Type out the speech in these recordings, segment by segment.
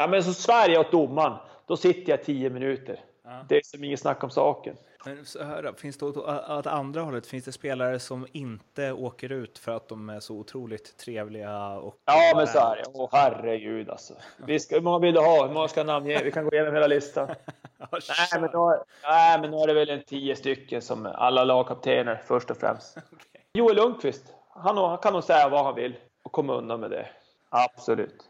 Ja, men så Sverige åt domaren, då sitter jag tio minuter. Ja. Det är som inget snack om saken. Men så här, finns det åt, andra hållet, finns det spelare som inte åker ut för att de är så otroligt trevliga? Och ja, men så är det. Åh herregud alltså. Vi ska, hur många vill du ha? Hur många ska namnge? Vi kan gå igenom hela listan. nej, men då, nej, men nu är det väl en tio stycken som alla lagkaptener först och främst. okay. Joel Lundqvist, han, han kan nog säga vad han vill och komma undan med det. Absolut.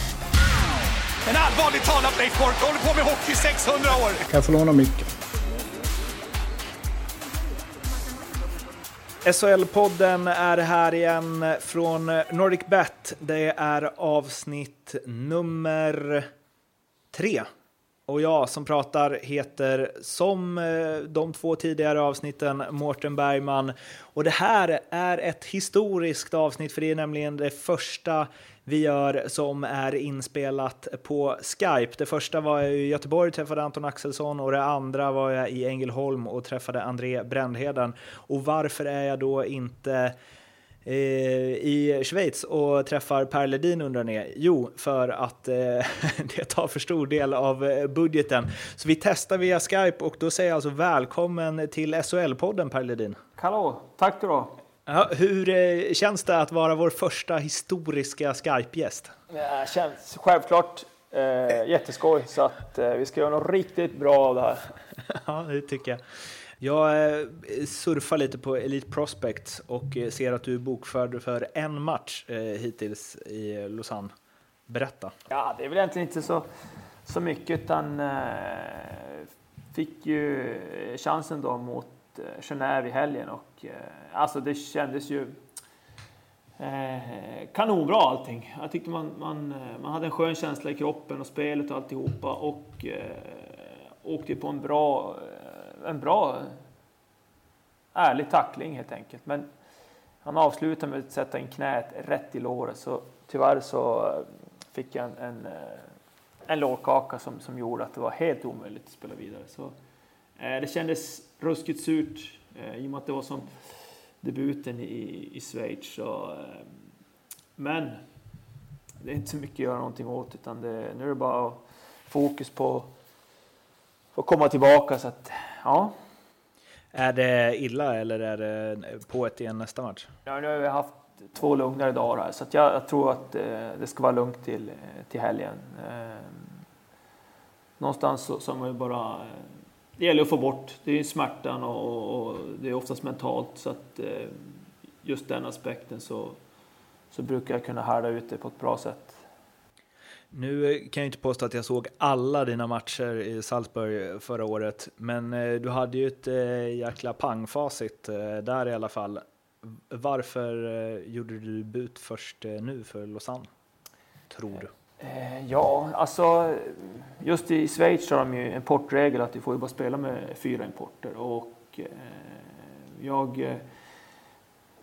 En allvarligt talad Leif Boork håller på med hockey i 600 år! Kan jag få låna micken? SHL-podden är här igen från Nordic Bet. Det är avsnitt nummer tre. Och jag som pratar heter som eh, de två tidigare avsnitten Mårten Bergman. Och det här är ett historiskt avsnitt för det är nämligen det första vi gör som är inspelat på Skype. Det första var jag i Göteborg och träffade Anton Axelsson och det andra var jag i Ängelholm och träffade André Brändheden. Och varför är jag då inte eh, i Schweiz och träffar Per Ledin undrar ni? Jo, för att eh, det tar för stor del av eh, budgeten. Så vi testar via Skype och då säger jag alltså välkommen till SHL-podden Per Ledin. Hallå, tack du då. Ja, hur eh, känns det att vara vår första historiska Skype-gäst? Det känns självklart eh, jätteskoj, så att eh, vi ska göra något riktigt bra av det här. ja, det tycker jag. Jag eh, surfar lite på Elite Prospects och eh, ser att du är bokförd för en match eh, hittills i Lausanne. Berätta. Ja, det är väl egentligen inte så, så mycket, utan fick ju chansen då mot Eh, Genève i helgen och eh, alltså det kändes ju eh, kanonbra allting. Jag tyckte man, man, man hade en skön känsla i kroppen och spelet och alltihopa och åkte på en bra, en bra ärlig tackling helt enkelt. Men han avslutade med att sätta in knät rätt i låret så tyvärr så fick jag en, en, en lårkaka som, som gjorde att det var helt omöjligt att spela vidare. Så, eh, det kändes ruskigt surt eh, i och med att det var som debuten i, i Schweiz. Så, eh, men det är inte så mycket att göra någonting åt utan det, nu är det bara fokus på att komma tillbaka. Så att, ja. Är det illa eller är det på ett igen nästa match? Ja, nu har vi haft två lugnare dagar här så att jag, jag tror att eh, det ska vara lugnt till, till helgen. Eh, någonstans så, så man bara det gäller att få bort. Det är smärtan och, och det är oftast mentalt. Så att eh, just den aspekten så, så brukar jag kunna härda ut det på ett bra sätt. Nu eh, kan jag inte påstå att jag såg alla dina matcher i Salzburg eh, förra året, men eh, du hade ju ett jäkla pangfacit där i alla fall. Varför gjorde du debut först nu för Lausanne, tror du? Eh, ja, alltså just i Schweiz har de ju en portregel att du får ju bara spela med fyra importer och eh, jag eh,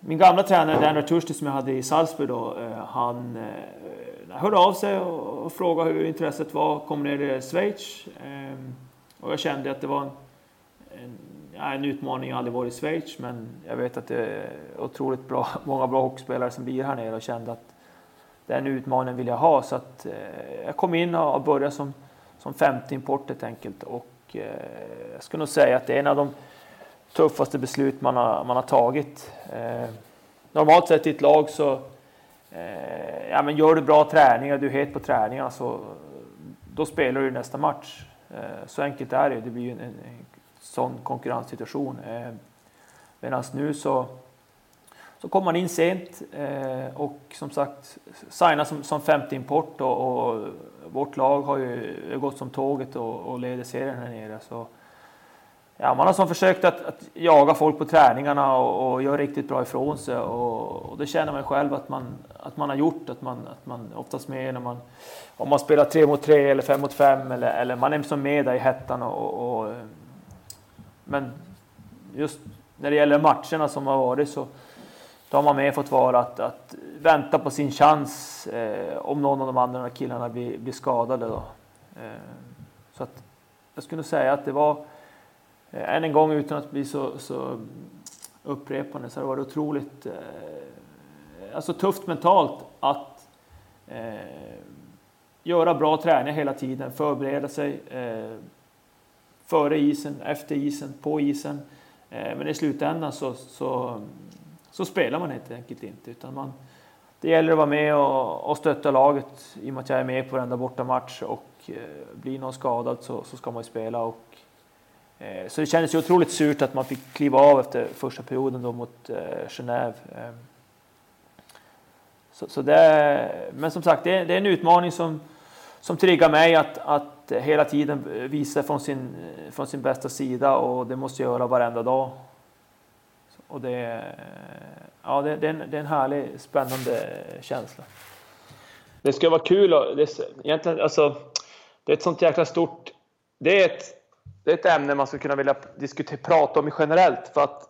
min gamla tränare Dan Ratursti som jag hade i Salzburg då, eh, han eh, hörde av sig och frågade hur intresset var, kom ner i Schweiz. Och jag kände att det var en, en, en utmaning, jag har aldrig varit i Schweiz men jag vet att det är otroligt bra, många bra hockeyspelare som blir här nere och kände att den utmaningen vill jag ha. Så att, eh, jag kom in och började som, som femte import helt enkelt. Och eh, jag skulle nog säga att det är en av de tuffaste beslut man har, man har tagit. Eh, normalt sett i ett lag så eh, ja, men gör du bra träningar, du är het på träningarna så då spelar du nästa match. Eh, så enkelt är det. Det blir ju en, en, en sån konkurrenssituation. Eh, Medan nu så så kom man in sent eh, och som sagt signade som, som femte import och, och, vårt lag har ju gått som tåget och, och leder serien här nere. Så, ja, man har som försökt att, att jaga folk på träningarna och, och göra riktigt bra ifrån sig och, och det känner man själv att man, att man har gjort. Att man, att man oftast med när man, om man spelar tre mot tre eller fem mot fem eller, eller man är som med där i hettan och, och men just när det gäller matcherna som har varit så då har man mer fått vara att, att vänta på sin chans eh, om någon av de andra killarna blir, blir skadade. Då. Eh, så att jag skulle säga att det var, eh, än en gång utan att bli så, så upprepande, så har det varit otroligt eh, alltså tufft mentalt att eh, göra bra träning hela tiden, förbereda sig eh, före isen, efter isen, på isen. Eh, men i slutändan så, så, så, spelar man helt enkelt inte. Utan man, det gäller att vara med och, och stötta laget i och med att jag är med på varenda bortamatch och eh, blir någon skadad så, så ska man ju spela. Och, eh, så det kändes ju otroligt surt att man fick kliva av efter första perioden då mot eh, Genève. Eh, så, så det, men som sagt, det, det, är en utmaning som, som triggar mig att, att hela tiden visa från sin, från sin bästa sida och det måste jag göra varenda dag. Och det, ja, det, det, är en, det är en härlig, spännande känsla. Det skulle vara kul och det, egentligen, alltså, det är ett sånt jäkla stort... Det är ett, det är ett ämne man skulle kunna vilja diskutera, prata om generellt. För att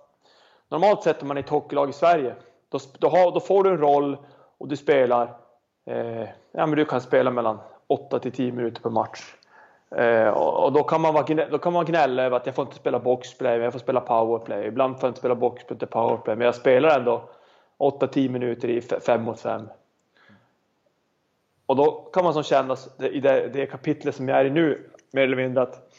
normalt sett om man är ett hockeylag i Sverige, då, då, har, då får du en roll och du spelar, eh, ja men du kan spela mellan 8 till 10 minuter per match. Eh, och då kan, man vara, då kan man gnälla över att jag får inte spela boxplay, men jag får spela powerplay. Ibland får jag inte spela boxplay inte powerplay, men jag spelar ändå 8-10 minuter i 5 mot 5. Och då kan man som känna i det, det kapitlet som jag är i nu, mer eller mindre att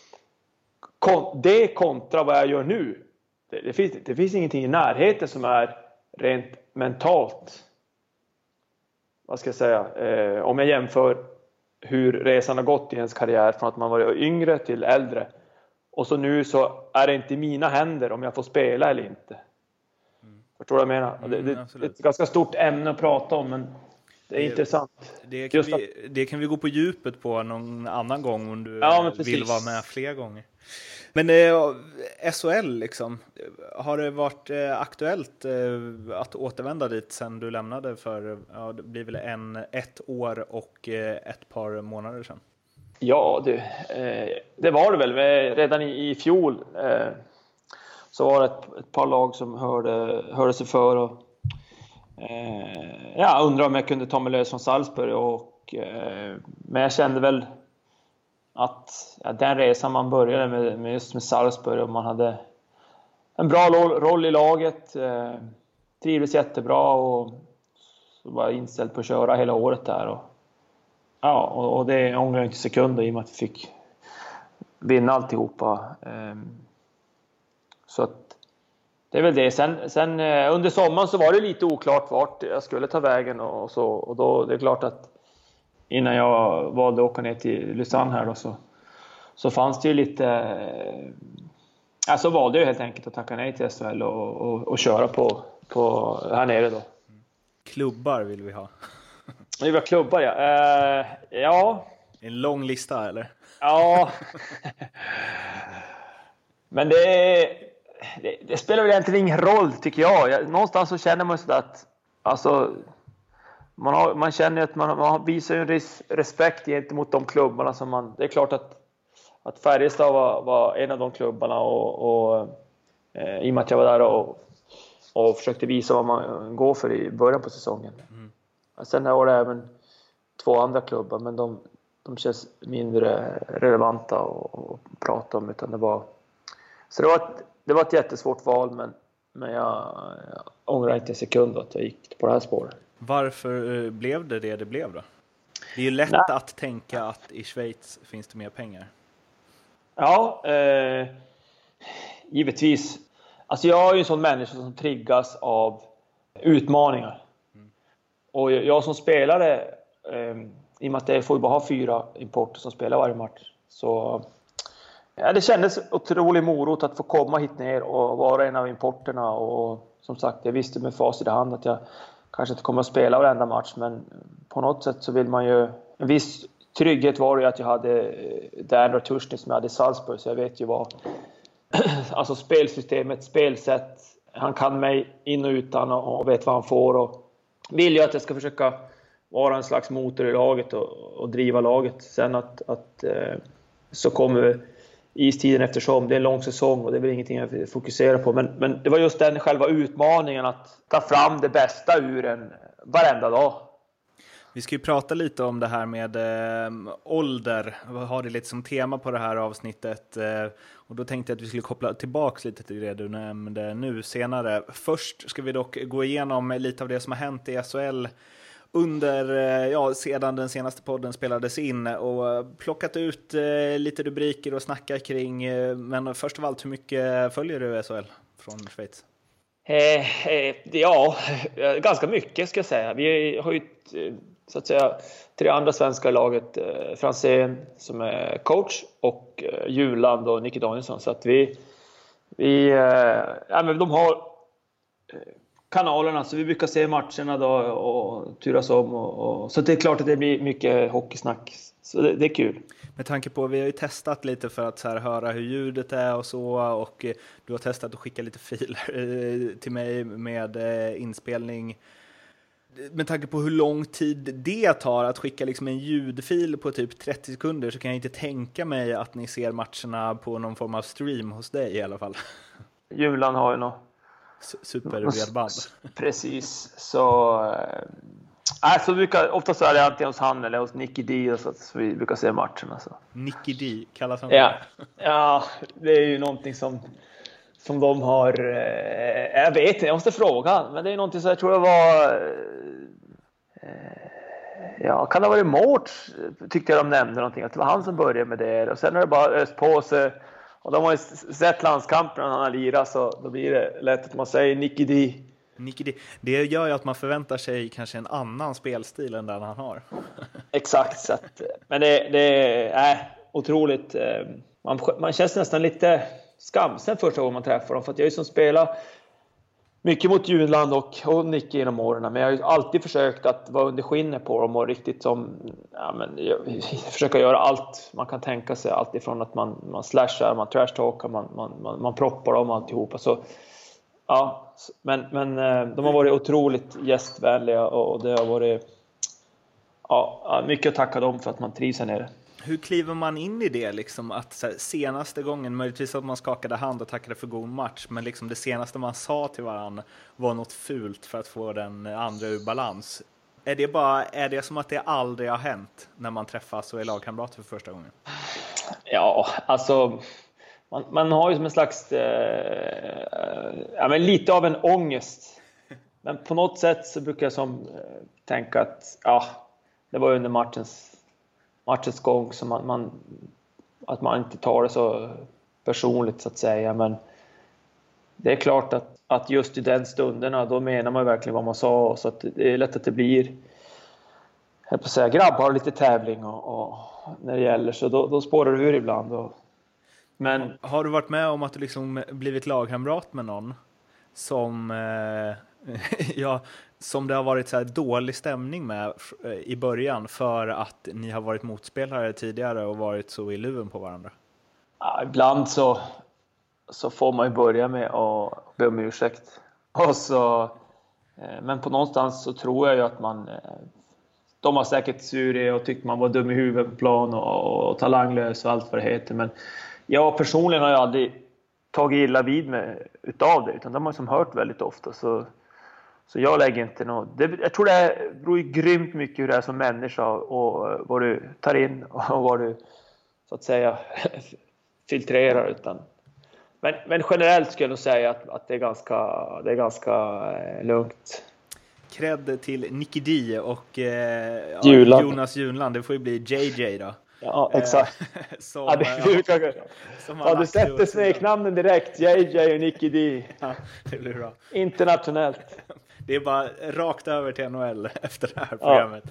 det kontra vad jag gör nu, det, det, finns, det finns ingenting i närheten som är rent mentalt vad ska jag säga, eh, om jag jämför hur resan har gått i ens karriär från att man var yngre till äldre. Och så nu så är det inte i mina händer om jag får spela eller inte. Mm. Förstår du vad jag menar? Mm, det, det, det, är ett ganska stort ämne att prata om men det är intressant. Det kan, vi, det kan vi gå på djupet på någon annan gång om du ja, vill vara med fler gånger. Men eh, SHL, liksom, har det varit eh, aktuellt eh, att återvända dit sen du lämnade för, ja, det blir väl en, ett år och eh, ett par månader sedan? Ja, det, eh, det var det väl. Redan i, i fjol eh, så var det ett, ett, par lag som hörde, hörde sig för och Eh, ja, undrade om jag kunde ta mig lös från Salzburg. Och, eh, men jag kände väl att ja, den resan man började med, med just med Salzburg och man hade en bra roll i laget, eh, trivdes jättebra och så var inställd på att köra hela året där. Och, ja, och, och det ångrar jag inte sekunder i och med att vi fick vinna alltihopa. Eh, så att det är väl det. Sen, sen eh, under sommaren så var det lite oklart vart jag skulle ta vägen och så och då det är klart att innan jag valde att åka ner till Lausanne här då så, så fanns det ju lite... Alltså valde jag helt enkelt att tacka nej till SHL och, och, och köra på, på här nere då. Klubbar vill vi ha. Vi vill ha klubbar ja. Uh, ja. En lång lista eller? Ja. Men det, det, det, spelar väl egentligen ingen roll tycker jag. jag någonstans så känner man sådär att alltså man, har, man känner att man, man visar en res, respekt gentemot de klubbarna som man... Det är klart att, att Färjestad var, var en av de klubbarna och, och eh, i och med att jag var där och, och försökte visa vad man går för i början på säsongen. Mm. Sen var det även två andra klubbar, men de, de känns mindre relevanta att prata om. Utan det var, så det var, ett, det var ett jättesvårt val, men, men jag, jag ångrar inte en sekund att jag gick på det här spåret. Varför eh, blev det det det blev då? Det är ju lätt Nej. att tänka att i Schweiz finns det mer pengar. Ja, eh, givetvis. Alltså jag är ju en sån människa som triggas av utmaningar. Mm. Och jag som spelare, eh, i och med att jag får bara ha fyra importer som spelar varje match, så ja, det kändes otrolig morot att få komma hit ner och vara en av importerna. Och som sagt, jag visste med facit i hand att jag kanske inte kommer att spela varenda match, men på något sätt så vill man ju... En viss trygghet var det ju att jag hade eh, Dan Ratushny som jag hade i Salzburg, så jag vet ju vad... alltså spelsystemet, spelsätt. Han kan mig in och utan och vet vad han får och vill ju att jag ska försöka vara en slags motor i laget och, och driva laget. Sen att, att eh, så kommer istiden eftersom. Det är en lång säsong och det är väl ingenting jag fokuserar på. Men, men det var just den själva utmaningen att ta fram det bästa ur en varenda dag. Vi ska ju prata lite om det här med eh, ålder. Vi har det lite som tema på det här avsnittet. Eh, och då tänkte jag att vi skulle koppla tillbaks lite till det du nämnde nu senare. Först ska vi dock gå igenom lite av det som har hänt i SHL under, eh, ja, sedan den senaste podden spelades in och plockat ut eh, lite rubriker och snacka kring. Eh, men först av allt, hur mycket följer du SHL från Schweiz? Eh, eh, ja, ganska mycket ska jag säga. Vi har ju så att säga tre andra svenskar i laget. Eh, Franzén som är coach och eh, Juland och Nicky Danielsson. Så att vi, vi eh, ja, men de har kanalerna så vi brukar se matcherna då och turas om. Och, och, så det är klart att det blir mycket hockeysnack. Så det, det, är kul. Med tanke på, vi har ju testat lite för att så här, höra hur ljudet är och så och du har testat att skicka lite filer till mig med inspelning med tanke på hur lång tid det tar att skicka liksom en ljudfil på typ 30 sekunder så kan jag inte tänka mig att ni ser matcherna på någon form av stream hos dig i alla fall. Julan har ju något superbredband. Precis, så... Äh, så brukar, oftast är det antingen hos han eller hos Nicky D så att vi brukar se matcherna. Så. Nicky D, kallas han ja. ja, det är ju någonting som som de har, eh, jag vet inte, jag måste fråga, men det är någonting som jag tror det var, eh, ja, kan det ha varit Mårts, tyckte jag de nämnde någonting, att det var han som började med det och sen har det bara öst på sig och de har ju sett landskamperna när han har lirat så då blir det lätt att man säger Nicky D. Nicky D. Det gör ju att man förväntar sig kanske en annan spelstil än den han har. Exakt, så att, men det, det är äh, otroligt. Eh, man, man känns nästan lite skamsen första gången man träffar dem. För att jag ju som spelat mycket mot Junland och, och Nicke genom åren. Men jag har ju alltid försökt att vara under skinnet på dem och riktigt som... Ja, men, försöka göra allt man kan tänka sig. Allt ifrån att man, man slashar, man trashtalkar, man, man, man, man proppar dem alltihopa. Så, ja, men, men eh, de har varit otroligt gästvänliga och det har varit ja, mycket att tacka dem för att man trivs här nere hur kliver man in i det? Liksom, att här, senaste gången, möjligtvis att man skakade hand och tackade för god match, men liksom det senaste man sa till varandra var något fult för att få den andra ur balans. Är det, bara, är det som att det aldrig har hänt när man träffas och är lagkamrater för första gången? Ja, alltså man, man har ju som en slags, eh, ja, men lite av en ångest. Men på något sätt så brukar jag som eh, tänka att ja, det var under matchens matchens gång så man, man, att man inte tar det så personligt så att säga. Men det är klart att, att just i den stunderna då menar man verkligen vad man sa så att det är lätt att det blir jag på att säga, grabbar lite tävling och, och, när det gäller så då, då spårar det ur ibland. Och, men... Har du varit med om att du liksom blivit lagkamrat med någon som eh, ja, som det har varit så dålig stämning med eh, i början för att ni har varit motspelare tidigare och varit så i luven på varandra? Ja, ibland så, så får man ju börja med att be om ursäkt. Och så, eh, men på någonstans så tror jag ju att man... Eh, de har säkert surit och tyckt man var dum i huvudet på plan och, och talanglös och allt vad det heter. Men jag personligen har ju aldrig tagit illa vid mig utav det, utan de har liksom hört väldigt ofta. Så så jag lägger inte något. Det, jag tror det beror ju grymt mycket hur det är som människa och vad du tar in och vad du så att säga filtrerar. Utan, men, men generellt skulle jag nog säga att, att det är ganska, det är ganska eh, lugnt. Cred till Nicky D och eh, Juland. Jonas Junland. Det får ju bli JJ då. Ja, exakt. som, ja, det, du, kan, som ja, du sätter smeknamnen direkt. JJ och Nicky D. Ja, det blir bra. Internationellt. Det är bara rakt över till NHL efter det här programmet.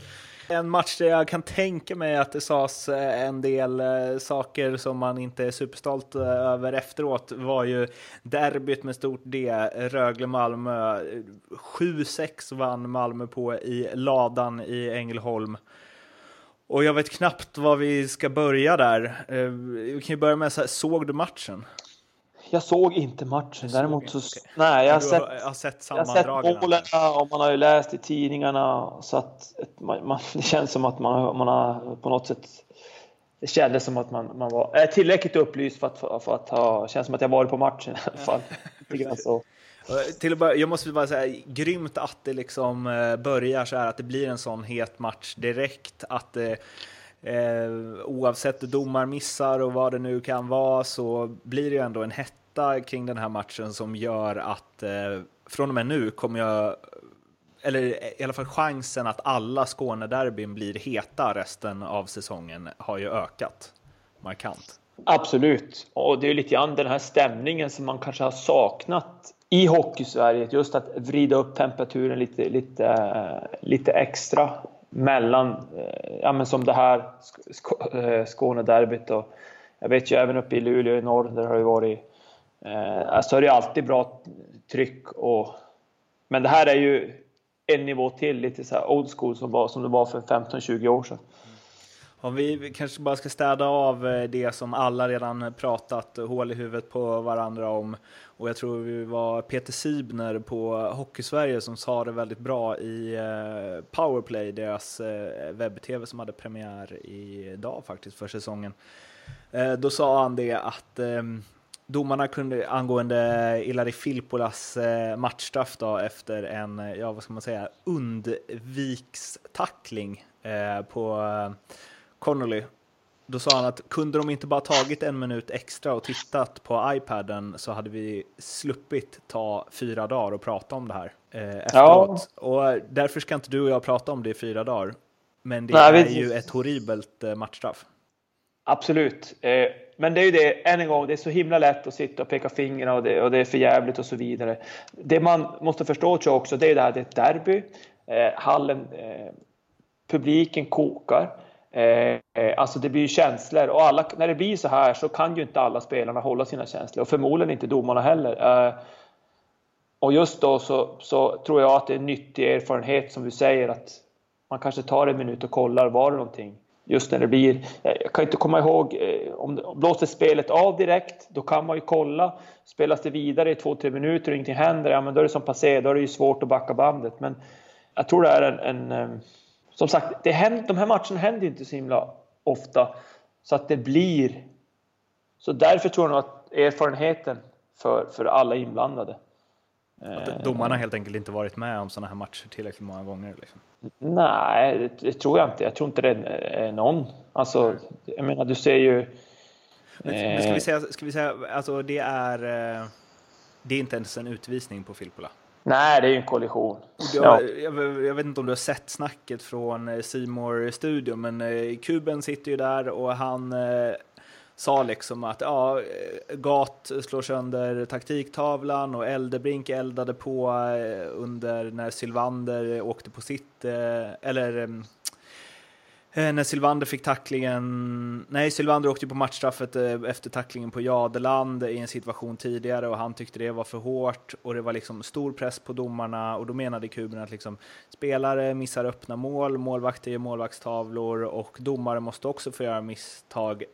Ja. En match där jag kan tänka mig att det sades eh, en del eh, saker som man inte är superstolt eh, över efteråt var ju derbyt med stort D, Rögle-Malmö. 7-6 vann Malmö på i ladan i Ängelholm. Och jag vet knappt var vi ska börja där. Vi kan ju börja med så här, såg du matchen? Jag såg inte matchen. Däremot så... Okay. Nej, jag har sett, har sett sammandragen. målen och man har ju läst i tidningarna. Så att man, man, det känns som att man, man har på något sätt det kändes som att man, man var tillräckligt upplyst för att, för, för att ha, känns som att jag varit på matchen i alla fall. Till att börja, jag måste bara säga, grymt att det liksom eh, börjar så här, att det blir en sån het match direkt, att det, eh, oavsett domarmissar och vad det nu kan vara så blir det ju ändå en hetta kring den här matchen som gör att eh, från och med nu kommer jag eller i alla fall chansen att alla Skånederbyn blir heta resten av säsongen har ju ökat markant. Absolut, och det är lite grann den här stämningen som man kanske har saknat i Hockeysverige. Just att vrida upp temperaturen lite, lite, eh, lite extra mellan, eh, ja men som det här eh, Skånederbyt och jag vet ju även uppe i Luleå i norr, där har det varit, eh, alltså är det alltid bra tryck och men det här är ju en nivå till, lite så old school som, var, som det var för 15-20 år sedan. Om vi kanske bara ska städa av eh, det som alla redan pratat hål i huvudet på varandra om. Och jag tror vi var Peter Sibner på Hockeysverige som sa det väldigt bra i eh, Powerplay, deras eh, webb-tv som hade premiär idag faktiskt för säsongen. Då sa han det att ehm, domarna kunde angående Ilari Filppolas eh, matchstraff då efter en, eh, ja vad ska man säga, undvikstackling eh, på Connolly. Då sa han att kunde de inte bara tagit en minut extra och tittat på iPaden så hade vi sluppit ta fyra dagar och prata om det här efteråt. Ja. Och därför ska inte du och jag prata om det i fyra dagar. Men det Nej, är vi... ju ett horribelt matchstraff. Absolut. Men det är ju det, än en gång, det är så himla lätt att sitta och peka fingrarna och det, och det är för jävligt och så vidare. Det man måste förstå tror jag också, det är det här, det är ett derby. Eh, hallen, eh, publiken kokar. Eh, eh, alltså det blir ju känslor och alla, när det blir så här så kan ju inte alla spelarna hålla sina känslor och förmodligen inte domarna heller. Eh, och just då så, så tror jag att det är en nyttig erfarenhet som vi säger att man kanske tar en minut och kollar, var det någonting? Just när det blir, eh, jag kan inte komma ihåg, eh, om blåser spelet av direkt, då kan man ju kolla. Spelas det vidare i två, tre minuter och ingenting händer, ja men då är det som passé, då är det ju svårt att backa bandet. Men jag tror det är en, en eh, som sagt, det händer, de här matcherna händer ju inte så himla ofta. Så att det blir, så därför tror jag nog att erfarenheten för, för alla inblandade. Att domarna helt enkelt inte varit med om sådana här matcher tillräckligt många gånger? Liksom. Nej, det, tror jag inte. Jag tror inte det är någon. Alltså, jag menar, du ser ju... Men, eh, men ska vi säga, ska vi säga alltså det är, eh, det är inte ens en utvisning på Filppula? Nej, det är ju en kollision. Har, ja. jag, jag, vet inte om du har sett snacket från eh, Simor studion men Kuben sitter ju där och han sa liksom att ja, eh, Gat slår sönder taktiktavlan och Eldebrink eldade på eh, under när Sylvander åkte på sitt, eh, eller mm, när Sylvander fick tacklingen, nej Sylvander åkte på matchstraffet efter tacklingen på Jadeland i en situation tidigare och han tyckte det var för hårt och det var liksom stor press på domarna och då menade kuben att liksom spelare missar öppna mål, målvakter gör målvaktstavlor och domare måste också få göra misstag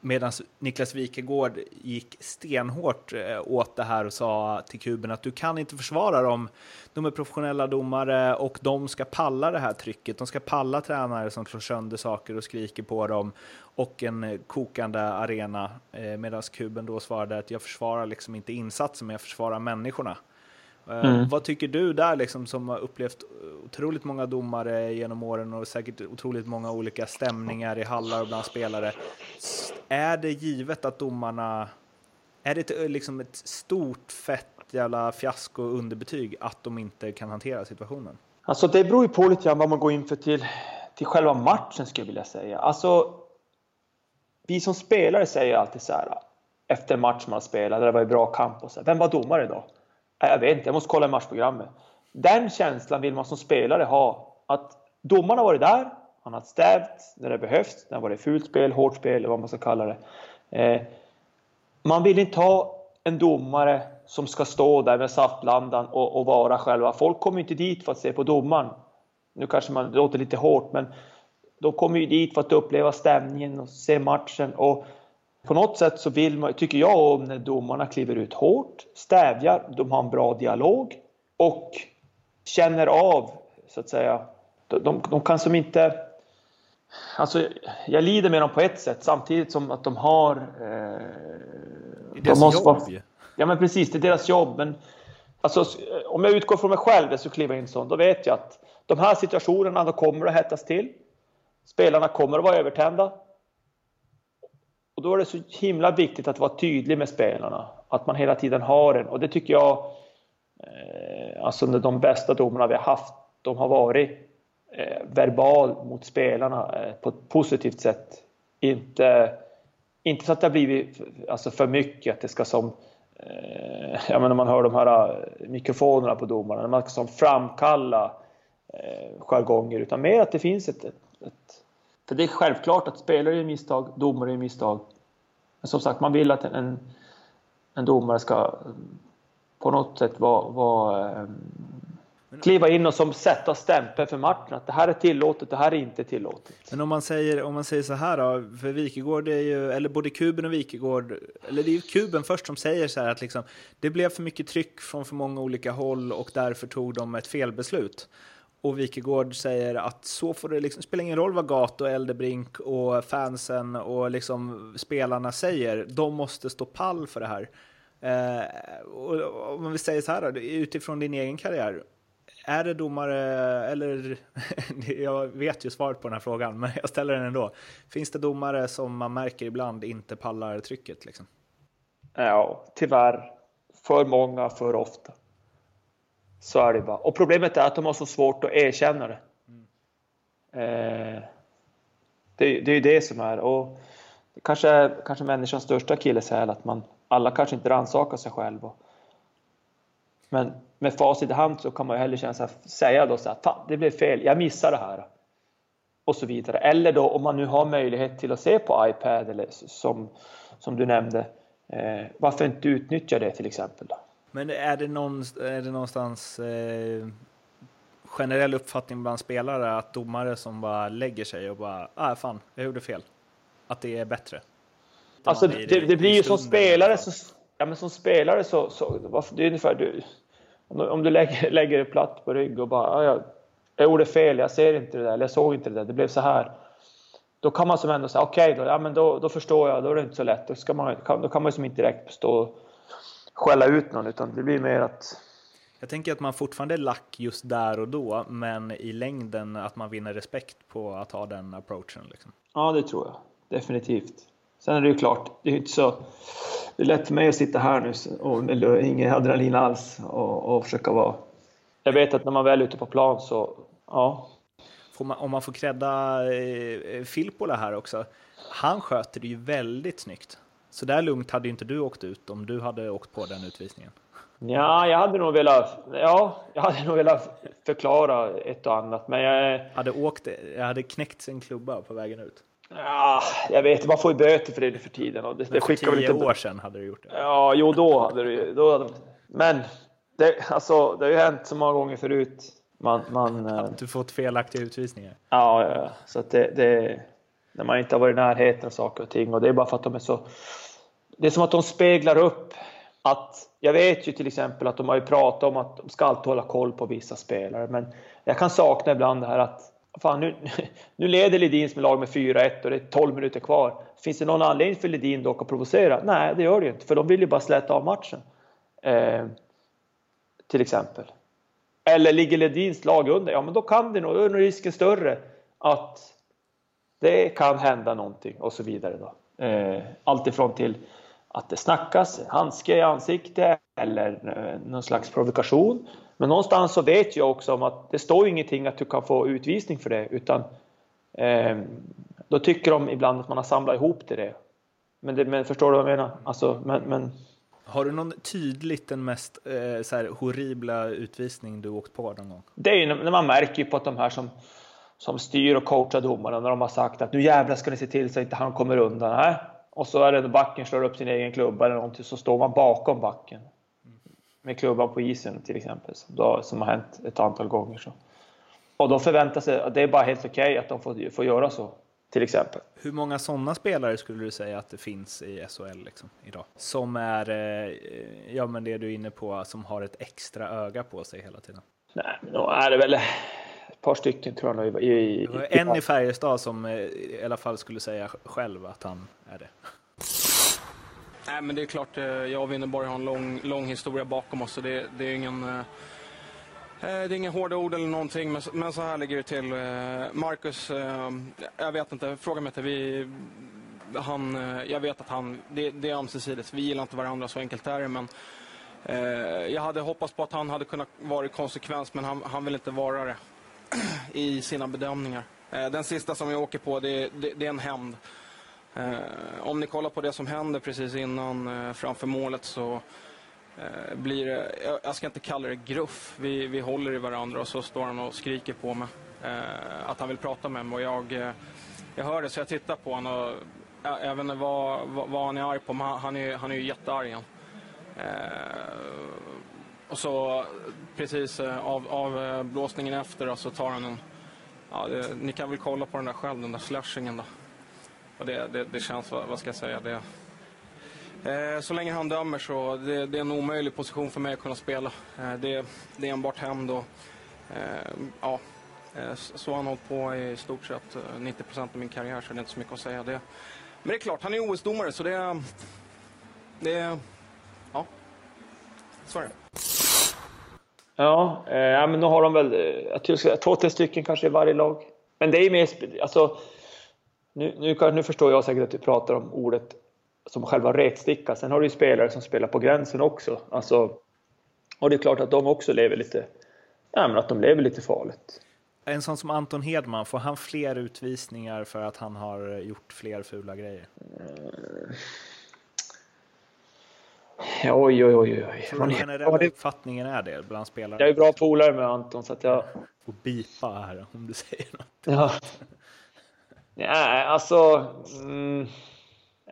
Medan Niklas Wikegård gick stenhårt eh, åt det här och sa till kuben att du kan inte försvara dem. De är professionella domare och de ska palla det här trycket. De ska palla tränare som slår sönder saker och skriker på dem och en kokande arena. Eh, medan kuben då svarade att jag försvarar liksom inte insatsen, men jag försvarar människorna. Eh, mm. Vad tycker du där, liksom, som har upplevt otroligt många domare genom åren och säkert otroligt många olika stämningar i hallar och bland spelare? Är det givet att domarna... Är det ett, liksom ett stort fett jävla fiasko underbetyg att de inte kan hantera situationen? Alltså det beror ju på lite grann vad man går in för till, till själva matchen skulle jag vilja säga. Alltså, vi som spelare säger alltid så här efter match man spelar, det var en bra kamp och så här, Vem var domare idag? Jag vet inte, jag måste kolla i matchprogrammet. Den känslan vill man som spelare ha. Att domaren har varit där, han har stävt när det behövs, när det har varit fult spel, hårt spel eller vad man ska kalla det. Eh, man vill inte ha en domare som ska stå där med saftblandan och, och vara själva. Folk kommer inte dit för att se på domaren. Nu kanske man låter lite hårt, men de kommer ju dit för att uppleva stämningen och se matchen. Och på något sätt så vill man, tycker jag om när domarna kliver ut hårt, stävjar, de har en bra dialog och känner av, så att säga. De, de kan som inte... Alltså, jag lider med dem på ett sätt samtidigt som att de har... Eh, Det är deras jobb vara-. Ja men precis, det är deras jobb. Men alltså, om jag utgår från mig själv så kliver in sånt, då vet jag att de här situationerna då kommer att hettas till. Spelarna kommer att vara övertända. Och då är det så himla viktigt att vara tydlig med spelarna. Att man hela tiden har en. Och det tycker jag, eh, alltså de bästa domarna vi har haft, de har varit eh, verbal mot spelarna eh, på ett positivt sätt. Inte, inte så att det har blivit alltså för mycket, att det ska som eh, ja, men när man hör de här eh, mikrofonerna på domarna, när man ska som framkalla eh, jargonger, utan mer att det finns ett, ett, ett... För det är självklart att spelare gör misstag, domare gör misstag. Men som sagt, man vill att en, en domare ska eh, på något sätt vara, vara eh, kliva in och som sätta stämpel för matchen. Att det här är tillåtet, det här är inte tillåtet. Men om man säger, om man säger så här då, för Wikegård är ju, eller både Kuben och Wikegård, eller det är ju Kuben först som säger så här att liksom, det blev för mycket tryck från för många olika håll och därför tog de ett felbeslut. Och Wikegård säger att så får det liksom, spelar ingen roll vad Gato, Eldebrink och fansen och liksom spelarna säger, de måste stå pall för det här. Eh, och om vi säger så här då, utifrån din egen karriär, är det domare, eller jag vet ju svaret på den här frågan, men jag ställer den ändå. Finns det domare som man märker ibland inte pallar trycket? Liksom? Ja, tyvärr. För många, för ofta. Så är det bara. Och problemet är att de har så svårt att erkänna det. Eh, det, det är ju det som är. Och det kanske är kanske människans största akilleshäl att man alla kanske inte rannsakar sig själv. Och, men med facit i hand så kan man ju hellre känna så här, säga då så här, fan det blev fel, jag missade det här. Och så vidare. Eller då om man nu har möjlighet till att se på iPad eller som, som du nämnde. Eh, varför inte utnyttja det till exempel? Då? Men är det, någon, är det någonstans eh, generell uppfattning bland spelare att domare som bara lägger sig och bara, ah fan, jag gjorde fel. Att det är bättre? Alltså det, det- det blir ju som spelare så, ja, men som spelare så, så det är ungefär du, om du, lägger, lägger dig platt på rygg och bara "Ja, jag, jag gjorde fel, jag ser inte det där, eller jag såg inte det där, det blev så här. Då kan man som ändå säga okej då, ja men då, då förstår jag, då är det inte så lätt. Då, ska man, kan, då kan man ju som inte direkt stå skälla ut någon utan det blir mer att Jag tänker att man fortfarande är lack just där och då, men i längden att man vinner respekt på att ha den approachen. Liksom. Ja, det tror jag. Definitivt. Sen är det ju klart, det är inte så... Det är lätt för mig att sitta här nu och med ingen adrenalin alls och, och försöka vara... Jag vet att när man väl är ute på plan så... Ja. Får man, om man får credda eh, Filppola här också. Han sköter det ju väldigt snyggt. Så där lugnt hade inte du åkt ut om du hade åkt på den utvisningen. Ja, jag hade nog velat... Ja, jag hade nog velat förklara ett och annat, men jag... Hade åkt, jag hade knäckt sin klubba på vägen ut. Ja, jag vet, man får ju böter för det nu för tiden. Och det, det Men för skickar väl tio inte... år sedan hade du gjort det. Ja, jo då hade det ju... Då hade... Men det, alltså, det har ju hänt så många gånger förut. Man... man eh, Att du fått felaktiga utvisningar. Ja, ja, ja. så det, det, när man inte har varit i närheten av saker och ting och det är bara för att de är så... Det är som att de speglar upp att... Jag vet ju till exempel att de har ju pratat om att de ska alltid hålla koll på vissa spelare, men jag kan sakna ibland det här att Fan, nu, nu leder Ledins med lag med 4-1 och det är 12 minuter kvar. Finns det någon anledning för Ledin dock att provocera? Nej, det gör det ju inte, för de vill ju bara släta av matchen. Eh, till exempel. Eller ligger Ledins lag under? Ja, men då kan det nog, då är nog risken större att det kan hända någonting och så vidare. Då. Eh, allt ifrån till att det snackas, handske i ansikte eller eh, någon slags provokation. Men någonstans så vet jag också om att det står ingenting att du kan få utvisning för det utan eh, då tycker de ibland att man har samlat ihop till det. Men, det, men förstår du vad jag menar? Alltså, men, men Har du någon tydligt den mest eh, så här, horribla utvisning du åkt på någon gång? det är ju när man märker på att de här som, som styr och coachar domarna när de har sagt att nu jävlar ska ni se till så att inte han kommer undan. Nej. Och så är det när backen slår upp sin egen klubba eller någonting så står man bakom backen. Med klubban på isen till exempel. Som, då, som har hänt ett antal gånger. Så. Och då förväntar sig att det är bara helt okej att de får, får göra så. Till exempel. Hur många sådana spelare skulle du säga att det finns i SHL liksom, idag? Som är, eh, ja men det du är inne på, som har ett extra öga på sig hela tiden. Nej, men då är det väl... par stycken tror jag nog. I, i, Det var en i Färjestad som eh, i alla fall skulle säga själv att han är det. Nej, men det är klart, eh, jag och Winneborg har en lång, lång historia bakom oss. Så det, det är ingen... eh, Det är inga hårda ord eller någonting, men, så här ligger det till. Marcus, jag vet inte, fråga mig inte. Vi, han, jag vet att han, det, det är ömsesidigt. Vi gillar inte varandra, så enkelt är det. Men, eh, jag hade hoppats på att han hade kunnat vara konsekvens, men han, han vill inte vara det i sina bedömningar. Eh, den sista som jag åker på, det, det, det är en hämnd. Eh, om ni kollar på det som händer precis innan eh, framför målet så blir det, jag, ska inte kalla det gruff. Vi, vi håller i varandra och så står han och skriker på mig. Att han vill prata med mig och jag, jag hör det så jag tittar på honom och jag, vet inte vad, vad, vad han är arg på men han, han är, han är ju jättearg. han. Och så precis eh, av, av eh, blåsningen efter då, så tar han en, ja, det, ni kan väl kolla på den där själv, den där slashingen då. Och det, det, det känns, vad, vad ska jag säga, det, eh, så länge han dömer så det, det är en omöjlig position för mig att kunna spela. Eh, det, det är enbart hämnd och eh, ja, eh, så har han hållit på i stort sett 90 procent av min karriär så det är inte så mycket att säga. Det, men det är klart, han är OS-domare så det, det, ja, så är det. Ja, eh, men nu har de väl eh, två, tre stycken kanske i varje lag. Men det är mer, alltså, nu, nu, nu förstår jag säkert att du pratar om ordet som själva retsticka. Sen har du ju spelare som spelar på gränsen också. Alltså, och det är klart att de också lever lite, ja, men att de lever lite farligt. En sån som Anton Hedman, får han fler utvisningar för att han har gjort fler fula grejer? Oj, oj, oj, oj. Tror du generella det, uppfattningen är det bland spelare? jag är bra polare med Anton så att jag... Får bipa här om du säger något. Ja. Nej, alltså... Mm,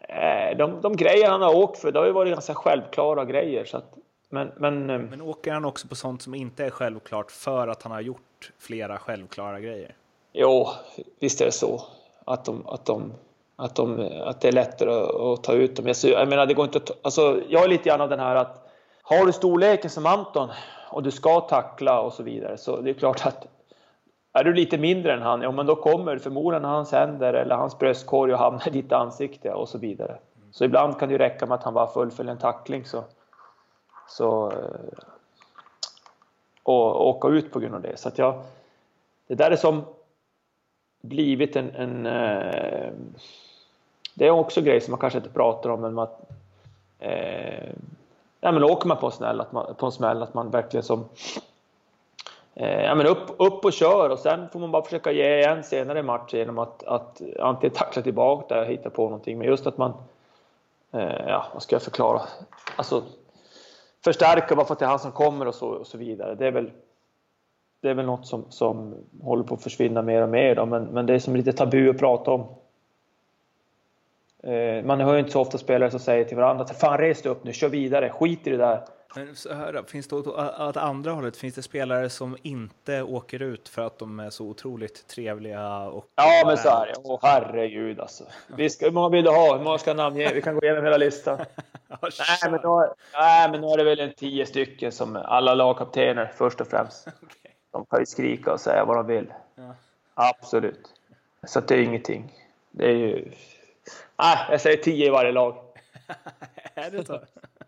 nej, de, de grejer han har åkt för, det har ju varit ganska självklara grejer. Så att, men, men, eh, Men åker han också på sånt som inte är självklart för att han har gjort flera självklara grejer? jo, visst är det så. Att, de, att, de, att, de, att det är lättare att, att ta ut dem. Jag, jag menar, det går inte att, alltså, Jag är lite grann av den här att har du storleken som Anton och du ska tackla och så vidare så det är klart att är du lite mindre än han, ja men då kommer förmodligen hans händer eller hans bröstkorg och hamnar i ditt ansikte och så vidare. Så ibland kan det ju räcka med att han bara fullföljer en tackling så, så eh, och, och åka ut på grund av det. Så att jag, det där är som blivit en, en eh, det är också grejer som man kanske inte pratar om men man, eh, ja, men åker man på en smäll att man, på en smäll att man verkligen som eh, ja, men upp, upp och kör och sen får man bara försöka ge igen senare i matchen genom att, att antingen tackla tillbaka där och hitta på någonting. Men just att man eh, ja, vad ska jag förklara? Alltså förstärka bara för att det är han som kommer och så, och så vidare. Det är väl det är väl något som, som håller på att försvinna mer och mer då, men, men det är som lite tabu att prata om. Eh, man hör ju inte så ofta spelare som säger till varandra att fan res upp nu, kör vidare, skit i det där. Men så här, då, finns det åt, åt andra hållet, finns det spelare som inte åker ut för att de är så otroligt trevliga? Och Ja men så är det, åh herregud alltså. Vi ska, hur många vill du ha? Hur många ska namnge? Vi kan gå igenom hela listan. Nej men, då, nej men nu är det väl en tio stycken som alla lagkaptener först och främst. De kan ju skrika och säga vad de vill. Ja. Absolut. Så det är ingenting. Det är ju... Nej, jag säger tio i varje lag. är det så?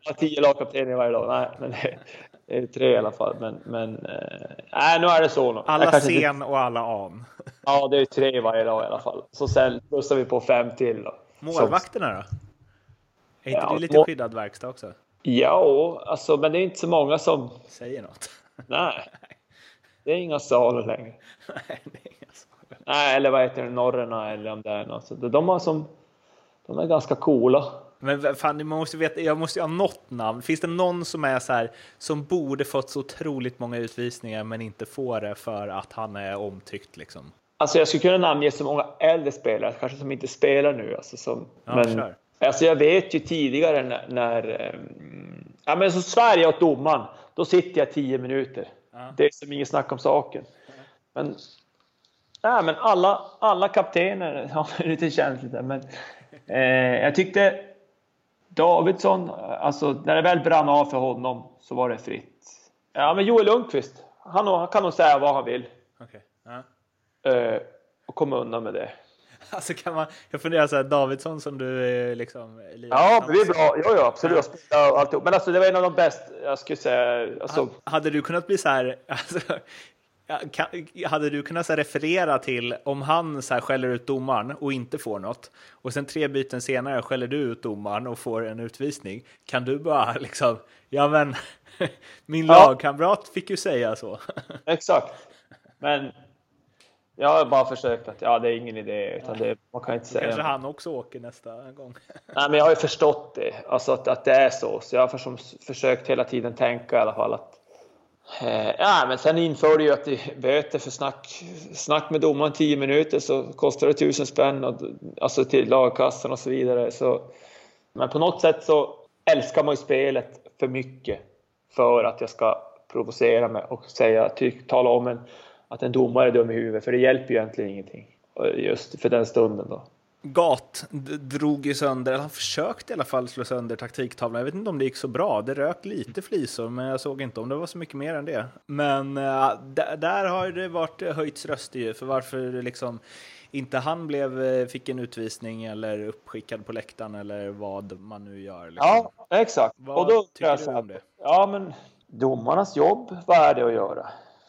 Har tio lagkaptener i varje lag. Nej, men det, det är tre i alla fall. Men, men eh, nej, nu är det så. nog. Alla kanske inte- sen och alla an. Ja, det är tre i varje lag i alla fall. Så sen plussar vi på fem till. Då. Målvakterna då? Är inte Ja, det lite mål- skyddad verkstad också? Ja, alltså, men det är inte så många som... Säger något. Nej. Det är inga saler längre. Nej, det är inga så. Nej, eller vad heter det? Norrena eller om det är något. De har som... De är ganska coola. Men fan, man måste veta, jag måste ju ha något namn. Finns det någon som är så här, som borde fått så otroligt många utvisningar men inte får det för att han är omtyckt liksom? Alltså jag skulle kunna namnge så många äldre spelare, kanske som inte spelar nu. Alltså, som, Ja, men, alltså jag vet ju tidigare när... när ehm, ja, men så Sverige åt domaren, då sitter jag tio minuter. Det är som inget snack om saken. Men, ja, men alla, alla kaptener, ja, det är lite känsligt där, men eh, jag tyckte Davidsson, alltså när det väl brann av för honom så var det fritt. Ja, men Joel Lundqvist, han, han kan nog säga vad han vill. Okej. Ja. Eh, och komma undan med det. Alltså kan man, jag funderar så här, Davidsson som du liksom... lirar Ja, men det är bra. Jo, jo, absolut. Jag spelar och alltihop. Men alltså, det var en av de bästa, jag skulle säga. Alltså, Hade du kunnat bli så här, alltså, ja, kan, hade du kunnat så referera till om han så här, skäller ut domaren och inte får något och sen tre byten senare skäller du ut domaren och får en utvisning. Kan du bara liksom, ja men min Ja. lagkamrat fick ju säga så. exakt. Men jag har bara försökt att, ja, det är ingen idé. Utan det, man kan inte säga. Kanske han också åker nästa gång. Nej, men jag har ju förstått det, alltså att, att det är så. Så jag har för, försökt hela tiden tänka i alla fall att Eh, ja, men sen införde ju att det är böter för snack, snack med domaren 10 minuter så kostar det tusen spänn och, alltså till lagkassan och så vidare. Så, men på något sätt så älskar man ju spelet för mycket för att jag ska provocera mig och säga, tyck, tala om en, att en domare är dum i huvudet, för det hjälper ju egentligen ingenting. Eh, just för den stunden då. Gat drog ju sönder, eller han försökte i alla fall slå sönder taktiktavlan. Jag vet inte om det gick så bra. Det rök lite flisor, men jag såg inte om det var så mycket mer än det. Men äh, där, har det varit höjts röster ju, för varför liksom inte han blev, eh, fick en utvisning eller uppskickad på läktaren eller vad man nu gör. Liksom. Ja, exakt. Vad och då tycker jag du om det? Ja, men domarnas jobb, vad är det att göra?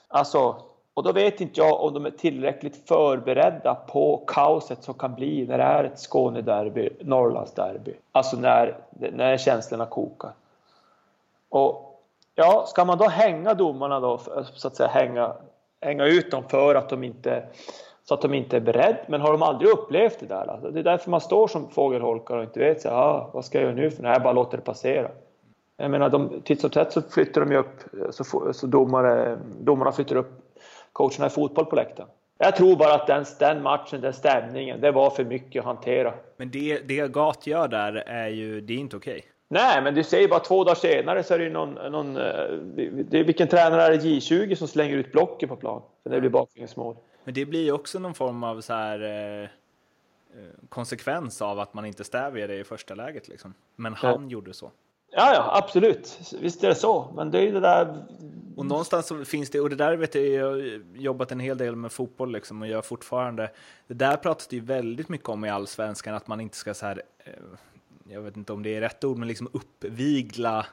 Alltså, och då vet inte jag om de är tillräckligt förberedda på kaoset som kan bli när det är ett Skånederby, Norrlandsderby. Alltså när, när känslorna kokar. Och ja, ska man då hänga domarna då, så att säga hänga, hänga ut dem för att de inte så att de inte är beredda. Men har de aldrig upplevt det där? Alltså, det är därför man står som fågelholkar och inte vet så ah, vad ska jag göra nu? För nej, jag bara låter det passera. Jag menar, de, titt som tätt så flyttar de ju upp, så, så domare, domarna flyttar upp coacherna i fotboll på läktaren. Jag tror bara att den, den matchen, den stämningen, det var för mycket att hantera. Men det, det Gat gör där är ju, det är inte okej. Nej, men du säger bara två dagar senare så är det ju någon, någon eh, det är, vilken tränare är det J20 som slänger ut blocken på plan? För det blir baklängesmål. Men det blir ju också någon form av så här eh, eh, konsekvens av att man inte stävjar det i första läget liksom. Men han gjorde så. Ja, ja, absolut. Visst är det så. Men det är ju det där... Och någonstans så finns det, och det där vet jag, jag har jobbat en hel del med fotboll liksom och gör fortfarande. Det där pratas det ju väldigt mycket om i allsvenskan, att man inte ska så här, eh, jag vet inte om det är rätt ord, men liksom uppvigla.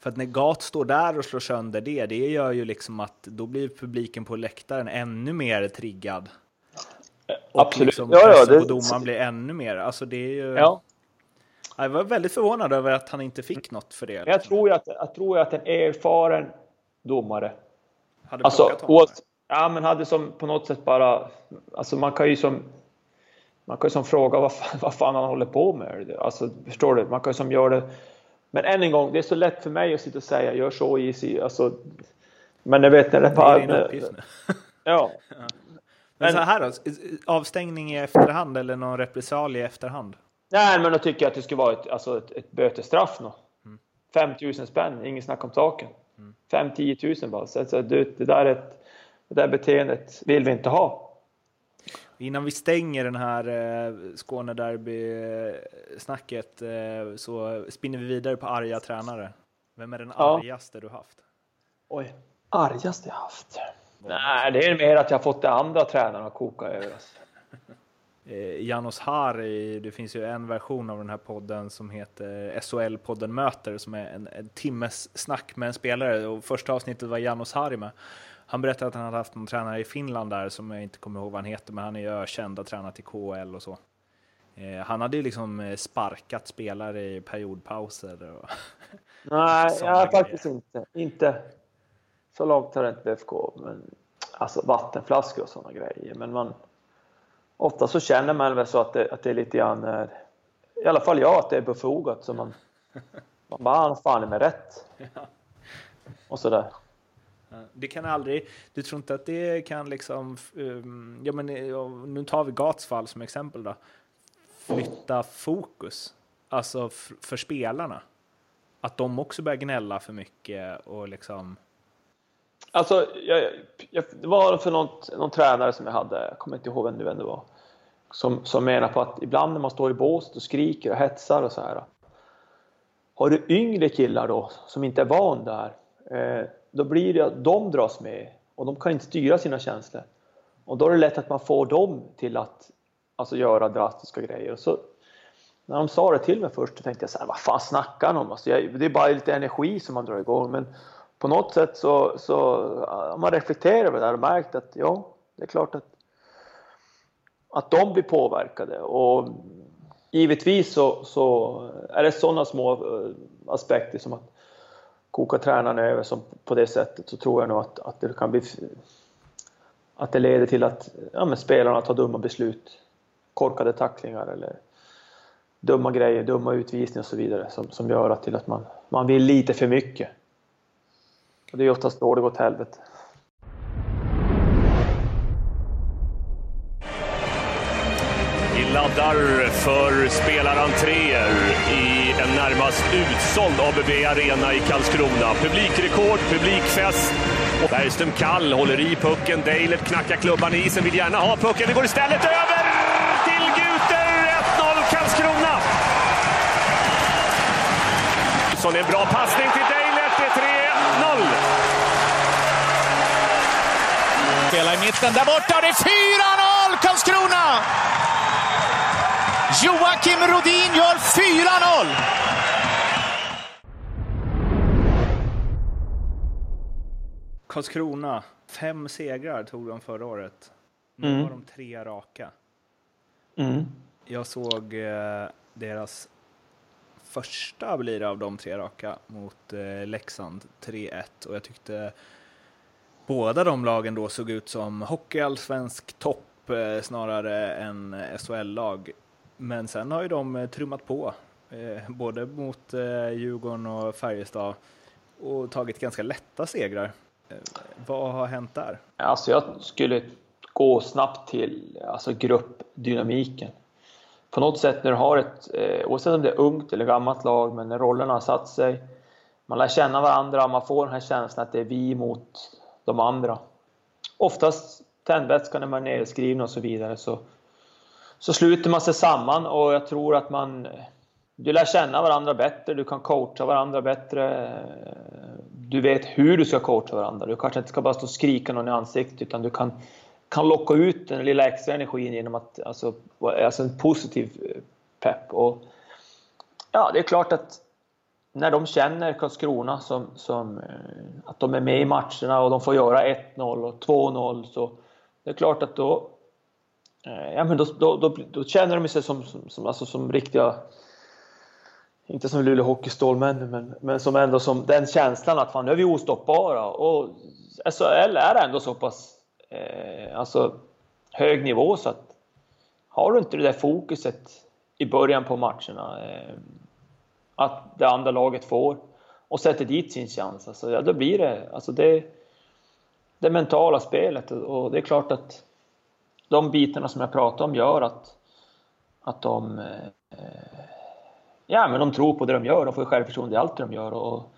För att när Gat står där och slår sönder det, det gör ju liksom att då blir publiken på läktaren ännu mer triggad. Och Absolut. liksom Ja, ja, det- domaren blir ännu mer. Alltså det är ju... Ja. Jag var väldigt förvånad över att han inte fick något för det. Jag liksom. tror ju att, jag tror att en erfaren domare Hade Alltså, oavs- ja, men hade som på något sätt bara... Alltså man kan ju som... Man kan ju som fråga vad fan, vad fan han håller på med. Alltså, förstår du? Man kan ju som göra det... Men än en gång, det är så lätt för mig att sitta och säga gör så, easy. Alltså, men jag vet när det Det är din nu. Ja. Men, Men- så här då, avstängning i efterhand eller någon repressalie i efterhand? Nej, men då tycker jag att det skulle vara ett, alltså ett, ett bötesstraff. Nå. 5 000 spänn, ingen snack om saken. 5-10 000 bara. Så, så, det, det, där är ett, det där beteendet vill vi inte ha. Innan vi stänger den här eh, Skånederby-snacket eh, så spinner vi vidare på arga tränare. Vem är den Ja. argaste du haft? Oj. Argaste jag haft? Nej, det är mer att jag fått de andra tränarna att koka över. Alltså. Eh, Janos Hari, det finns ju en version av den här podden som heter SHL-podden Möter som är en, en timmes snack med en spelare och första avsnittet var Janos Hari med. Han berättade att han hade haft någon tränare i Finland där som jag inte kommer ihåg vad han heter, men han är ju ökänd och tränat i KHL och så. Eh, han hade ju liksom eh, sparkat spelare i periodpauser. Och Nej, grejer. faktiskt inte. Inte. Så långt har det inte gå. Men, alltså vattenflaskor och sådana grejer. Men man, ofta så känner man väl så att det, att det är lite grann, eh, i alla fall jag, att det är befogat. Så man, man bara, han har fan med rätt. Och sådär. Ja, Det kan aldrig, du tror inte att det kan liksom, um, ja men eh, ja, nu tar vi Gats fall som exempel då, flytta fokus, alltså för spelarna. Att de också börjar gnälla för mycket och liksom, Alltså, jag, jag, det var för något, någon tränare som jag hade, jag kommer inte ihåg vem det var, som, som menar på att ibland när man står i båset och skriker och hetsar och så här. Har du yngre killar då, som inte är van där, eh, då blir det att de dras med och de kan inte styra sina känslor. Och då är det lätt att man får dem till att alltså, göra drastiska grejer. Och så, när de sa det till mig först så tänkte jag så här, vad fan snackar de om? Alltså, det är bara lite energi som man drar igång. Men på något sätt så, så har man reflekterat över det och märkt att ja, det är klart att, att de blir påverkade. Och givetvis så, så är det sådana små eh, aspekter som att koka tränaren över som på det sättet så tror jag nog att, att det kan bli att det leder till att ja, men spelarna tar dumma beslut. Korkade tacklingar eller dumma grejer, dumma utvisningar och så vidare som, som gör att, till att man, man vill lite för mycket. Och det är oftast då det går åt helvete. Laddar för spelarentréer i en närmast utsåld ABB Arena i Karlskrona. Publikrekord, publikfest. Bergström Kall håller i pucken. Deilert knackar klubban i isen, vill gärna ha pucken. Det går istället över till Guter. 1-0 Karlskrona. Så en bra passning till Deilert. Det är 3-0. Spelar i mitten där borta och det är 4-0 Karlskrona! Joakim Rodin gör 4-0! Karlskrona, fem segrar tog de förra året. Nu Mm. har de tre raka. Mm. Jag såg eh, deras första blir av de tre raka mot eh, Leksand 3-1 och jag tyckte båda de lagen då såg ut som hockeyallsvensk topp eh, snarare än SHL-lag. Men sen har ju de eh, trummat på, eh, både mot eh, Djurgården och Färjestad och tagit ganska lätta segrar. Vad har hänt där? Alltså jag skulle gå snabbt till alltså gruppdynamiken. På något sätt när du har ett, oavsett om det är ungt eller gammalt lag, men när rollerna har satt sig, man lär känna varandra, man får den här känslan att det är vi mot de andra. Oftast tändvätskan när man är nedskriven och så vidare så, så sluter man sig samman och jag tror att man du lär känna varandra bättre, du kan coacha varandra bättre. Du vet hur du ska coacha varandra. Du kanske inte ska bara stå och skrika någon i ansiktet utan du kan, kan locka ut den lilla extra energin genom att, alltså, alltså en positiv eh, pepp. Och, ja, det är klart att när de känner Karlskrona som, som eh, att de är med i matcherna och de får göra 1-0 och 2-0 så det är klart att då, Eh, ja, men då, då, då, då känner de sig som, som, som, alltså som riktiga inte som Luleå Hockeystålmän, men, men som ändå som den känslan att fan, nu är vi ostoppbara. Och alltså, SHL är ändå så pass eh, alltså, hög nivå så att har du inte det där fokuset i början på matcherna eh, att det andra laget får och sätter dit sin chans, alltså, ja, då blir det alltså det, det mentala spelet och det är klart att de bitarna som jag pratade om gör att, att de eh, ja, men de tror på det de gör. De får självförtroende i allt de gör och,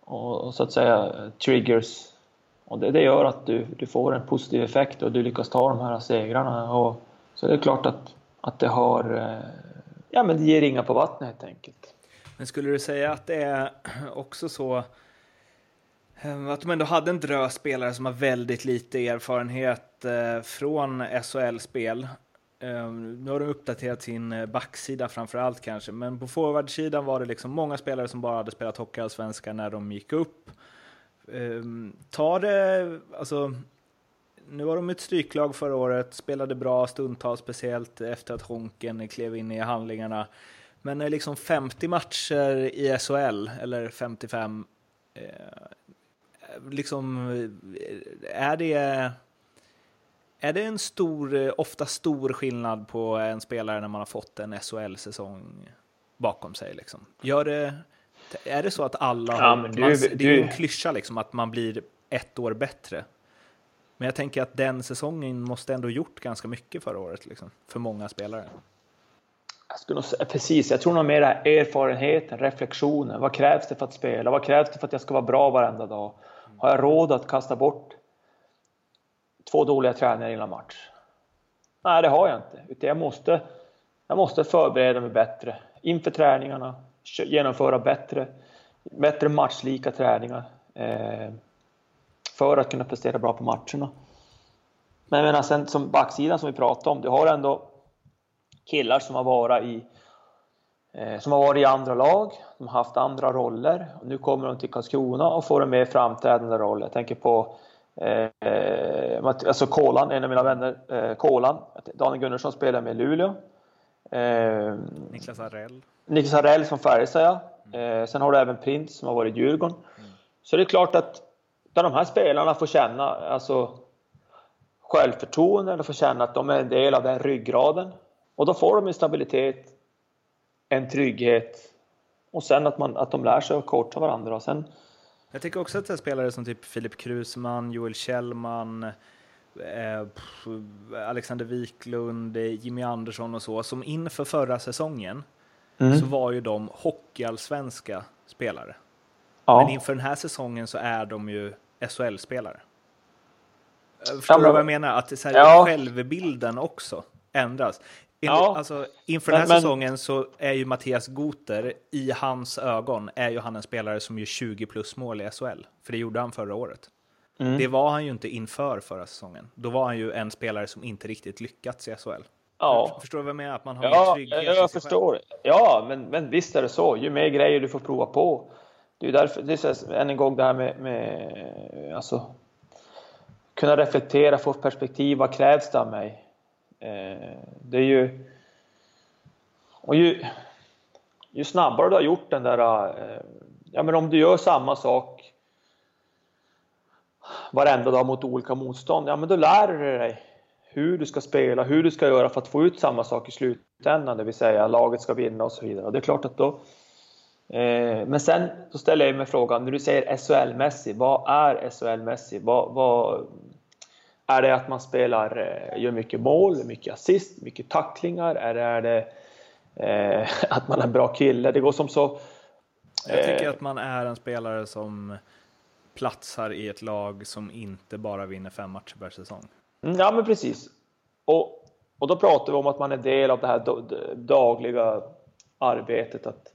och, och så att säga triggers. Och det, det gör att du, du får en positiv effekt och du lyckas ta de här segrarna. Och, så det är klart att, att det har... eh, Ja, men det ger ringar på vattnet helt enkelt. Men skulle du säga att det är också så Ehm, att de ändå hade en drös spelare som har väldigt lite erfarenhet eh, från SHL-spel. Ehm, nu har de uppdaterat sin eh, backsida framför allt kanske, men på forwardsidan var det liksom många spelare som bara hade spelat hockeyallsvenskan när de gick upp. Ehm, Tar det, alltså, nu var de ett stryklag förra året, spelade bra stundtals, speciellt efter att Honken klev in i handlingarna. Men liksom 50 matcher i SHL, eller 55, liksom, eh, är det... Är det en stor, eh, ofta stor skillnad på en spelare när man har fått en SHL-säsong bakom sig? Liksom? Gör det, är det så att alla Ja, har... du- man, det är ju en klyscha liksom, att man blir ett år bättre. Men jag tänker att den säsongen måste ändå gjort ganska mycket förra året, liksom, för många spelare. Jag skulle säga, precis, jag tror nog mer erfarenheten, reflektionen. Vad krävs det för att spela? Vad krävs det för att jag ska vara bra varenda dag? Har jag råd att kasta bort två dåliga tränare innan match? Nej, det har jag inte. Utan jag måste, jag måste förbereda mig bättre inför träningarna, genomföra bättre, bättre matchlika träningar eh, för att kunna prestera bra på matcherna. Men jag menar sen som backsidan som vi pratade om, du har ändå killar som har varit i som har varit i andra lag, de har haft andra roller. Nu kommer de till Karlskrona och får en mer framträdande roll. Jag tänker på eh, alltså Kolan, en av mina vänner, eh, Kolan. Daniel Gunnarsson spelar med Luleå. Eh, Niklas Arell. Niklas Arell från Färjestad, ja. Eh, sen har du även Prins som har varit i Djurgården. Mm. Så det är klart att där de här spelarna får känna alltså, självförtroende, eller får känna att de är en del av den ryggraden. Och då får de en stabilitet, en trygghet och sen att, man, att de lär sig att coacha varandra. Och sen, jag tycker också att det är spelare som typ Filip Krusman, Joel Kjellman, eh, Alexander Wiklund, Jimmy Andersson och så, som inför förra säsongen mm. så var ju de hockeyallsvenska spelare. Ja. Men inför den här säsongen så är de ju SHL-spelare. Förstår du vad jag menar? Att så här, ja. självbilden också ändras. Ja. Alltså, inför den här men, säsongen så är ju Mattias Goter, i hans ögon, är ju han en spelare som gör 20 plus mål i SHL. För det gjorde han förra året. Mm. Det var han ju inte inför förra säsongen. Då var han ju en spelare som inte riktigt lyckats i SHL. Ja. Förstår du vad jag menar? Att man har ja, trygghet jag, jag förstår. Själv. Ja, men, men visst är det så. Ju mer grejer du får prova på. Det är därför, det är så, än en gång det här med, med alltså, kunna reflektera, få perspektiv. Vad krävs det av mig? Eh, det är ju... Och ju, ju snabbare du har gjort den där... Eh, ja, men om du gör samma sak varenda dag mot olika motstånd, ja men då lär du dig hur du ska spela, hur du ska göra för att få ut samma sak i slutändan, det vill säga laget ska vinna och så vidare. Och det är klart att då... Eh, men sen då ställer jag mig frågan, när du säger SHL-mässig, vad är SHL-mässig? Vad, vad, är det att man spelar, eh, gör mycket mål, mycket assist, mycket tacklingar? Är det, är det eh, att man är en bra kille? Det går som så... Eh, jag tycker att man är en spelare som platsar i ett lag som inte bara vinner fem matcher per säsong. Mm, ja, men precis. Och, och då pratar vi om att man är del av det här dagliga arbetet att,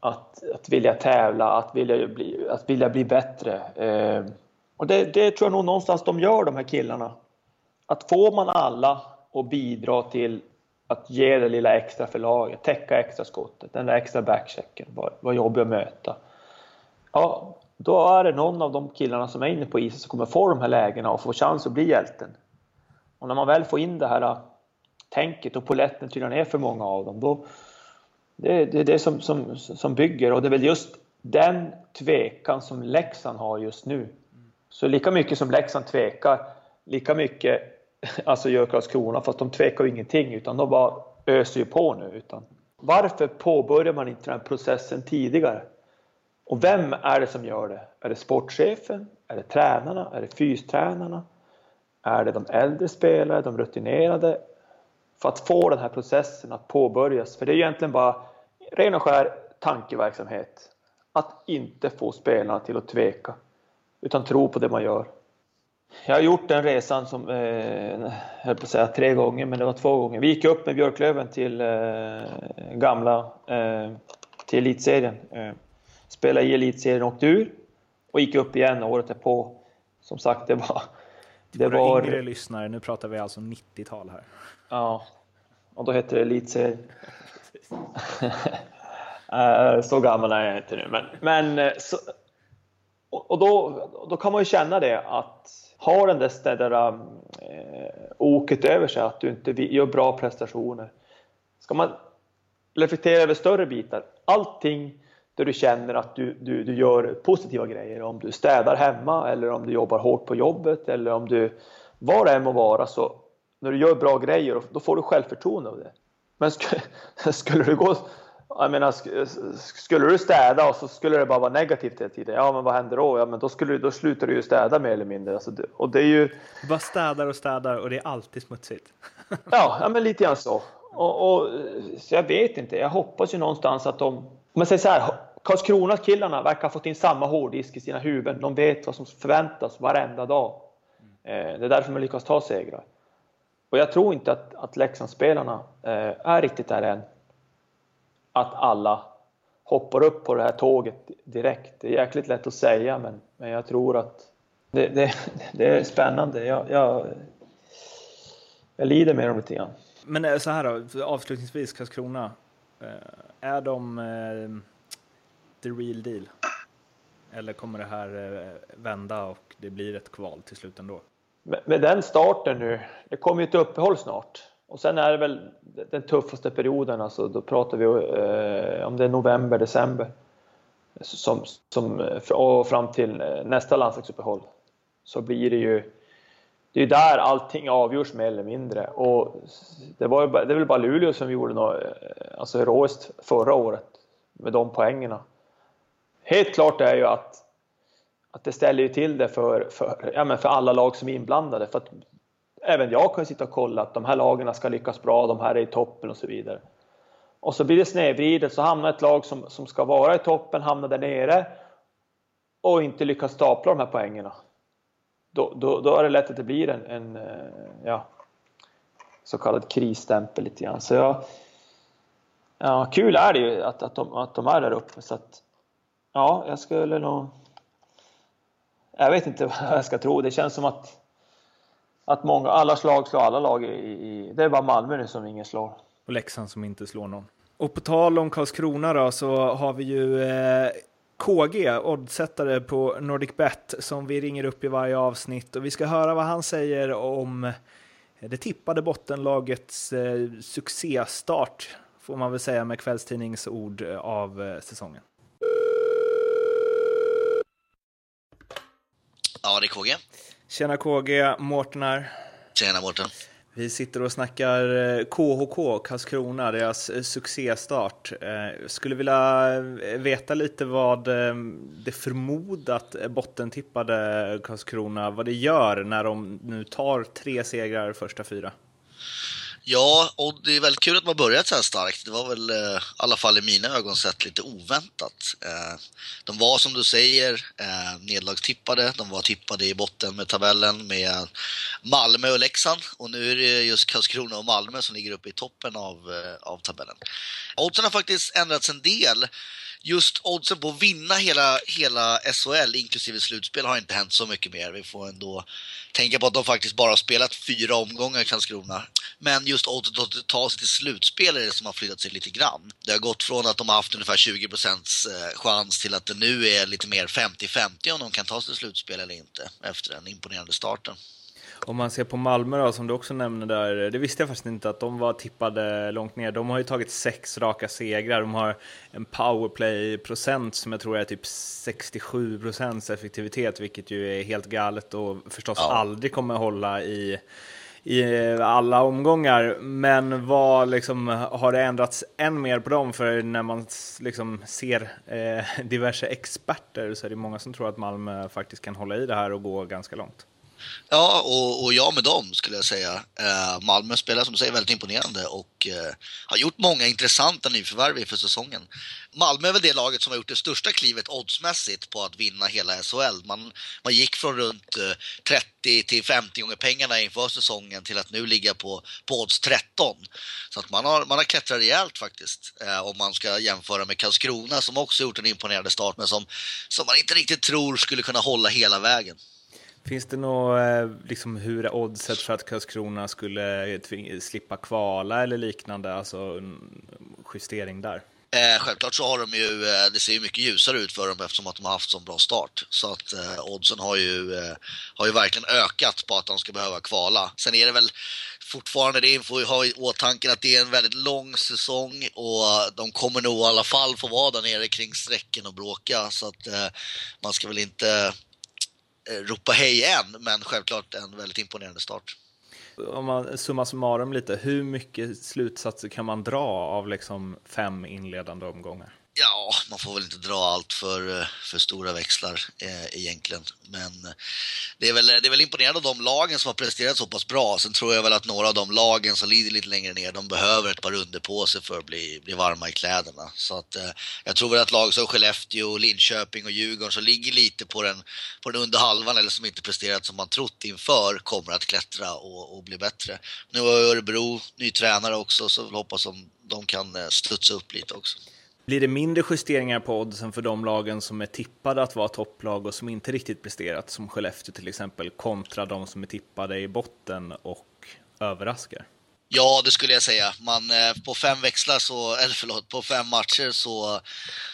att, att vilja tävla, att vilja bli, att vilja bli bättre. Eh, och det, det tror jag nog någonstans de gör, de här killarna. Att får man alla att bidra till att ge det lilla extra för laget, täcka extra skottet, den där extra backchecken, var, jobbig att möta. Ja, då är det någon av de killarna som är inne på isen som kommer få de här lägena och få chans att bli hjälten. Och när man väl får in det här äh, tänket och poletten trillar ner för många av dem, då det, det är det som, som, som bygger och det är väl just den tvekan som Leksand har just nu. Så lika mycket som Leksand tvekar, lika mycket alltså gör Karlskrona, fast de tvekar ju ingenting utan de bara öser ju på nu. Utan varför påbörjar man inte den här processen tidigare? Och vem är det som gör det? Är det sportchefen? Är det tränarna? Är det fystränarna? Är det de äldre spelare, de rutinerade? För att få den här processen att påbörjas. För det är egentligen bara ren och skär tankeverksamhet. Att inte få spelarna till att tveka. Utan tro på det man gör. Jag har gjort den resan som, eh, höll på att säga tre gånger, men det var två gånger. Vi gick upp med Björklöven till eh, gamla, eh, till elitserien. Eh, spelade i elitserien, åkte ur och gick upp igen året därpå. Som sagt, det var... Det Våra var... yngre lyssnare, nu pratar vi alltså 90-tal här. Ja, och då hette det elitserien. Eh, så gammal är jag inte nu, men, men eh, så, och då, då kan man ju känna det att ha den där, där um, eh, oket över sig, att du inte gör bra prestationer. Ska man reflektera över större bitar, allting där du känner att du, du, du gör positiva grejer. Om du städar hemma eller om du jobbar hårt på jobbet eller om du, vad det än må vara, så när du gör bra grejer, då får du självförtroende av det. Men skulle, skulle du gå jag menar, skulle du städa och så skulle det bara vara negativt hela tiden, ja men vad händer då? Ja men då, skulle, då slutar du ju städa mer eller mindre. Alltså, och det är ju... Du bara städar och städar och det är alltid smutsigt. ja, ja men lite grann så. Och, och, så jag vet inte, jag hoppas ju någonstans att de... Om man säger så här, Karlskrona-killarna verkar ha fått in samma hårddisk i sina huvuden. De vet vad som förväntas varenda dag. Eh, det är därför man lyckas ta segrar. Och jag tror inte att, att Leksandsspelarna eh, är riktigt där än. Att alla hoppar upp på det här tåget direkt. Det är jäkligt lätt att säga men, men jag tror att det, det, det är spännande. Jag, jag, jag lider med dem lite grann. Men eh, så här då, avslutningsvis Karlskrona. Eh, är de eh, the real deal? Eller kommer det här vända och det blir ett kval till slut ändå? Med, med den starten nu, det kommer ju ett uppehåll snart. Och sen är det väl den tuffaste perioden, alltså då pratar vi eh, om det är november, december. Som, som, eh, och fram till eh, nästa landslagsuppehåll. Så blir det ju det är ju där allting avgörs mer eller mindre. Och det, var det är väl bara Luleå som gjorde något eh, alltså heroiskt förra året med de poängerna. Helt klart är ju att, att det ställer ju till det för, för, ja, men för alla lag som är inblandade. För att även jag kan sitta och kolla att de här lagen ska lyckas bra, de här är i toppen och så vidare. Och så blir det snedvridet, så hamnar ett lag som, som ska vara i toppen, hamnar där nere och inte lyckas stapla de här poängerna då, då, då, är det lätt att det blir en, en eh, ja, så kallad krisstämpel lite grann. Så jag, ja, kul är det ju att, att, de, att de är där uppe. Så att, ja, jag skulle nog... Jag vet inte vad jag ska tro. Det känns som att, att många, alla slag slår alla lag. I, i, det är bara Malmö nu som ingen slår. Och Leksand som inte slår någon. Och på tal om Karlskrona då, så har vi ju eh, KG, oddsättare på Nordic Bet, som vi ringer upp i varje avsnitt och vi ska höra vad han säger om det tippade bottenlagets eh, succéstart, får man väl säga med kvällstidningsord av eh, säsongen. Ja, det är KG. Tjena KG, Mårten här. Tjena Mårten. Vi sitter och snackar KHK, eh, Karlskrona, deras eh, succéstart. Eh, skulle vilja veta lite vad det förmodat bottentippade Karlskrona, vad det gör när de nu tar tre segrar första fyra. Ja, och det är väldigt kul att man börjat så här starkt. Det var väl eh, i alla fall i mina ögon sett lite oväntat. Eh, de var som du säger eh, nedlagstippade. De var tippade i botten med tabellen med Malmö och Leksand. Och nu är det just Karlskrona och Malmö som ligger uppe i toppen av, av tabellen. Oddsen har faktiskt ändrats en del just oddsen på att vinna hela, hela SHL, inklusive slutspel, har inte hänt så mycket mer. Vi får ändå tänka på att de faktiskt bara har spelat fyra omgångar i Karlskrona. Men just oddset att ta sig till slutspel är det som har flyttat sig lite grann. Det har gått från att de har haft ungefär 20 procents eh, chans till att det nu är lite mer 50-50 om de kan ta sig till slutspel eller inte efter den imponerande starten. Om man ser på Malmö då, som du också nämnde där, det visste jag faktiskt inte att de var tippade långt ner. De har ju tagit sex raka segrar, de har en powerplay-procent som jag tror är typ 67 procents effektivitet, vilket ju är helt galet och förstås ja. aldrig kommer hålla i i alla omgångar. Men vad liksom, har det ändrats än mer på dem? För när man liksom ser eh, diverse experter så är det många som tror att Malmö faktiskt kan hålla i det här och gå ganska långt. Ja, och, och jag med dem skulle jag säga. Eh, Malmö spelar som du säger väldigt imponerande och eh, har gjort många intressanta nyförvärv inför säsongen. Malmö är väl det laget som har gjort det största klivet oddsmässigt på att vinna hela SHL. Man, man gick från runt eh, 30 till 50 gånger pengarna inför säsongen till att nu ligga på, på odds 13. Så att man har, man har klättrat rejält faktiskt. Eh, om man ska jämföra med Karlskrona som också gjort en imponerande start men som, som man inte riktigt tror skulle kunna hålla hela vägen. Finns det något, eh, liksom hur är oddset för att Karlskrona skulle eh, slippa kvala eller liknande, alltså en justering där? Eh, självklart så har de ju, eh, det ser ju mycket ljusare ut för dem eftersom att de har haft så bra start. Så att eh, oddsen har ju, eh, har ju verkligen ökat på att de ska behöva kvala. Sen är det väl fortfarande, det får ju ha i åtanke att det är en väldigt lång säsong och de kommer nog i alla fall få vara där nere kring strecken och bråka. Så att eh, man ska väl inte Eh, ropa hej än, men självklart en väldigt imponerande start. Om man summa summarum lite, hur mycket slutsatser kan man dra av liksom fem inledande omgångar? Ja, man får väl inte dra allt för, eh, för stora växlar eh, egentligen. Men eh, det är, väl, det är väl imponerande av de lagen som har presterat så pass bra. Sen tror jag väl att några av de lagen som lider lite längre ner, de behöver ett par runder på sig för att bli, bli varma i kläderna. Så att eh, jag tror väl att lag som Skellefteå, Linköping och Djurgården som ligger lite på den, på den under halvan eller som inte presterat som man trott inför kommer att klättra och, och bli bättre. Nu har Örebro ny tränare också så vi hoppas att de kan eh, studsa upp lite också. Blir det mindre justeringar på oddsen för de lagen som är tippade att vara topplag och som inte riktigt presterat, som Skellefteå till exempel, kontra de som är tippade i botten och överraskar. Ja, det skulle jag säga. Man, eh, på fem växlar så, eller förlåt, på fem matcher så,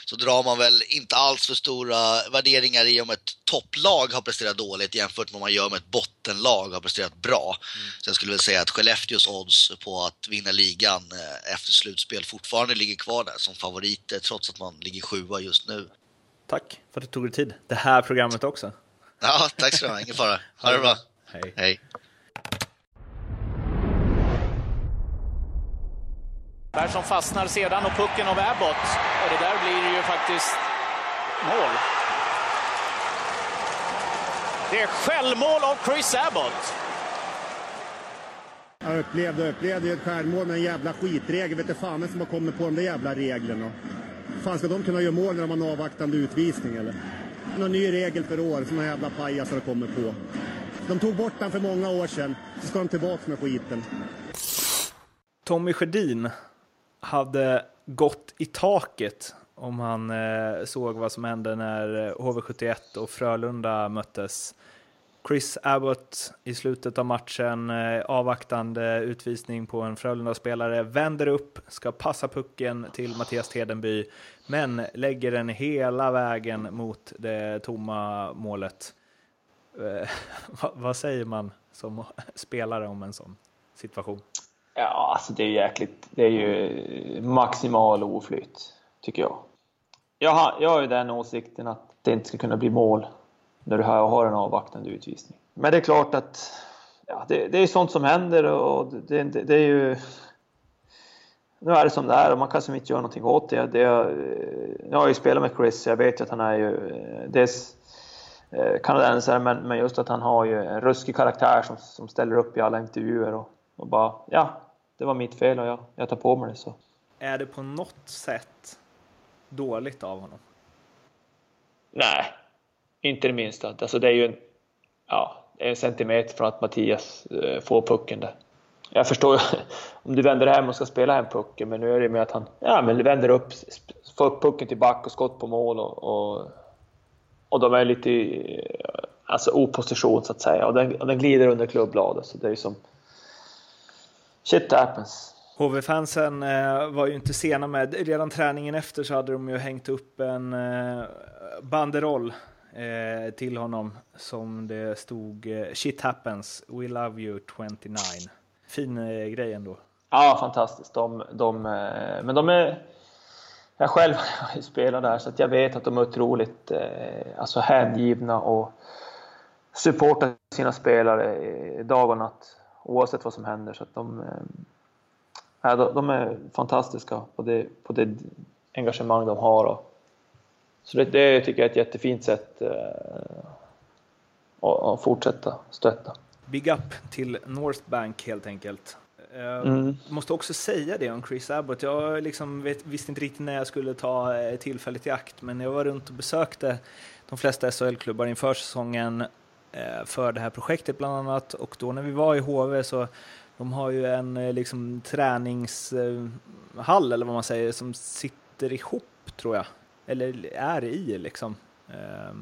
så drar man väl inte alls för stora värderingar i om ett topplag har presterat dåligt jämfört med vad man gör om ett bottenlag har presterat bra. Mm. Så jag skulle väl säga att Skellefteås odds på att vinna ligan eh, efter slutspel fortfarande ligger kvar där som favoriter trots att man ligger sjua just nu. Tack för att du tog dig tid. Det här programmet också. Ja, tack så du ha. Ingen fara. Ha det bra. Hej. Hej. Persson fastnar sedan och pucken av Abbott. Och det där blir ju faktiskt mål. Det är självmål av Chris Abbott. Jag upplevde upplevde ett självmål med en jävla skitregel. Vet du fan som har kommit på de där jävla reglerna. Fan ska de kunna göra mål när de har en avvaktande utvisning eller? Någon ny regel för år som några jävla pajasar har kommit på. De tog bort den för många år sedan. Så ska de tillbaka med skiten. Tommy Sjödin hade gått i taket om han eh, såg vad som hände när eh, HV71 och Frölunda möttes. Chris Abbott i slutet av matchen, eh, avvaktande utvisning på en Frölunda-spelare, vänder upp, ska passa pucken till Mattias Tedenby, men lägger den hela vägen mot det tomma målet. Eh, vad säger man som spelare om en sån situation? Ja, alltså det är jäkligt. Det är ju maximal oflyt, tycker jag. Jag har, jag har ju den åsikten att det inte ska kunna bli mål när du har en avvaktande utvisning. Men det är klart att ja, det, det är sånt som händer och det, det, det, är ju... Nu är det som det är och man kan som inte göra någonting åt det. det jag har ju spelat med Chris, jag vet ju att han är ju eh, dels eh, kanadensare men, men just att han har ju en ruskig karaktär som, som ställer upp i alla intervjuer och, och bara ja, det var mitt fel och jag, jag tar på mig det. Så. Är det på något sätt dåligt av honom? Nej, inte det minsta. Alltså det är ju en, ja, en centimeter från att Mattias eh, får pucken där. Jag förstår om du vänder hem och ska spela hem pucken, men nu är det med att han ja, men vänder upp, får upp pucken till back och skott på mål och, och, och de är lite i alltså, oposition så att säga. Och den, och den glider under klubbladet, så det är ju som shit happens. HV-fansen eh, var ju inte sena med, redan träningen efter så hade de ju hängt upp en eh, banderoll eh, till honom som det stod “Shit happens, we love you 29”. Fin grej ändå. Ja, fantastiskt. De, de, men de är... Jag själv har ju spelat där så jag vet att de är otroligt alltså hängivna och supportar sina spelare dag och natt oavsett vad som händer. Så de, äh, de är fantastiska på det, på det engagemang de har. Och, så det, det tycker jag är ett jättefint sätt äh, att, att fortsätta stötta. Big up till North Bank helt enkelt. Mm. Måste också säga det om Chris Abbott. Jag liksom vet, visste inte riktigt när jag skulle ta tillfället i akt, men jag var runt och besökte de flesta SHL-klubbar inför säsongen Eh, Eh, för det här projektet bland annat och då när vi var i HV så de har ju en eh, liksom träningshall eh, eller vad man säger som sitter ihop tror jag, eller är i liksom eh,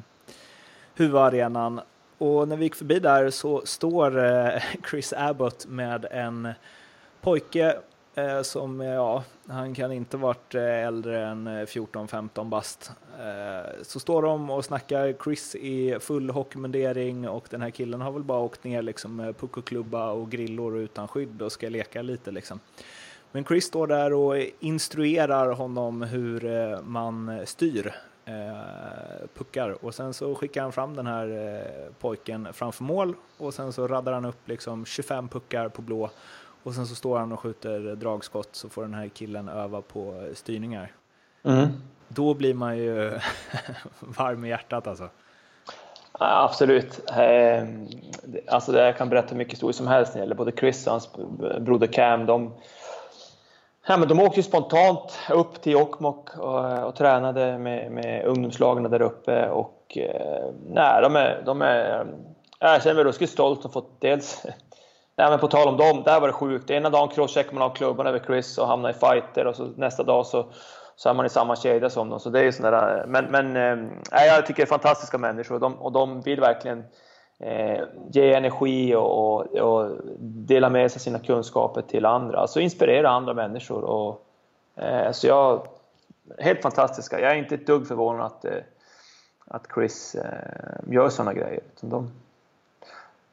huvudarenan. Och när vi gick förbi där så står eh, Chris Abbott med en pojke Eh, som, eh, ja, han kan inte varit eh, äldre än 14-15 bast. Eh, så står de och snackar Chris i full hockeymundering och den här killen har väl bara åkt ner liksom med puck och klubba och grillor utan skydd och ska leka lite liksom. Men Chris står där och instruerar honom hur man styr eh, puckar och sen så skickar han fram den här eh, pojken framför mål och sen så raddar han upp liksom 25 puckar på blå och sen så står han och skjuter dragskott så får den här killen öva på styrningar. Mm. Då blir man ju varm i hjärtat alltså. Ja, absolut. Ehm, alltså det kan berätta mycket historier som helst när det gäller både Chris och hans broder Cam. De, ja, men de åkte ju spontant upp till Jokkmokk och, och, tränade med, med ungdomslagen där uppe. Och, eh, nej, de är, de är, jag känner mig ruskigt stolt och fått dels Nej, men på tal om dem, där var det sjukt. Ena dagen crosscheckar man av klubban över Chris och hamnar i fighter och så nästa dag så, så är man i samma kedja som dem. Så det är ju sådär, eh, men men äh, jag tycker det är fantastiska människor och de, och de vill verkligen eh, ge energi och, och, och, dela med sig sina kunskaper till andra. Alltså inspirera andra människor. Och, eh, så jag, helt fantastiska. Jag är inte ett dugg förvånad att, eh, att Chris eh, gör sådana grejer. De,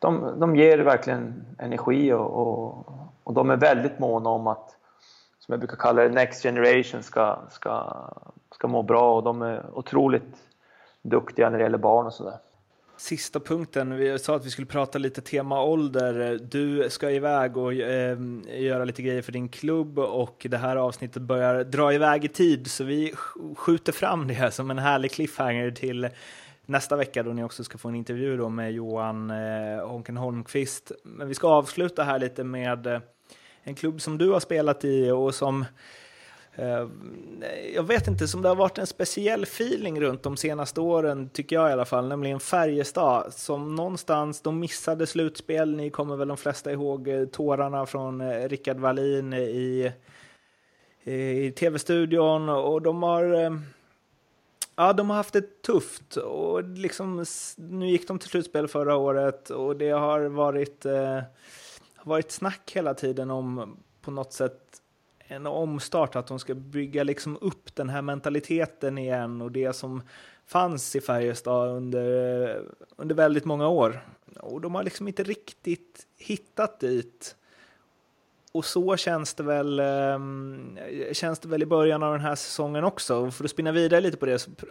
de, de ger verkligen energi och, och, och de är väldigt måna om att, som jag brukar kalla det, Next Generation ska, ska, ska må bra och de är otroligt duktiga när det gäller barn och sådär. Sista punkten, vi sa att vi skulle prata lite tema ålder. Du ska iväg och eh, göra lite grejer för din klubb och det här avsnittet börjar dra iväg i tid så vi skjuter fram det som en härlig cliffhanger till nästa vecka då ni också ska få en intervju då med Johan eh, Honken Holmqvist. Men vi ska avsluta här lite med eh, en klubb som du har spelat i och som eh, jag vet inte, som det har varit en speciell feeling runt de senaste åren, tycker jag i alla fall, nämligen Färjestad, som någonstans, de missade slutspel, ni kommer väl de flesta ihåg eh, tårarna från eh, Rickard Wallin i, i tv-studion, och de har Ja, de har haft det tufft och liksom, nu gick de till slutspel förra året och det har varit, eh, varit snack hela tiden om på något sätt en omstart, att de ska bygga liksom upp den här mentaliteten igen och det som fanns i Färjestad under, eh, under väldigt många år. Och de har liksom inte riktigt hittat dit och så känns det, väl, ehm, känns det väl i början av den här säsongen också. För att spinna vidare lite på det så pr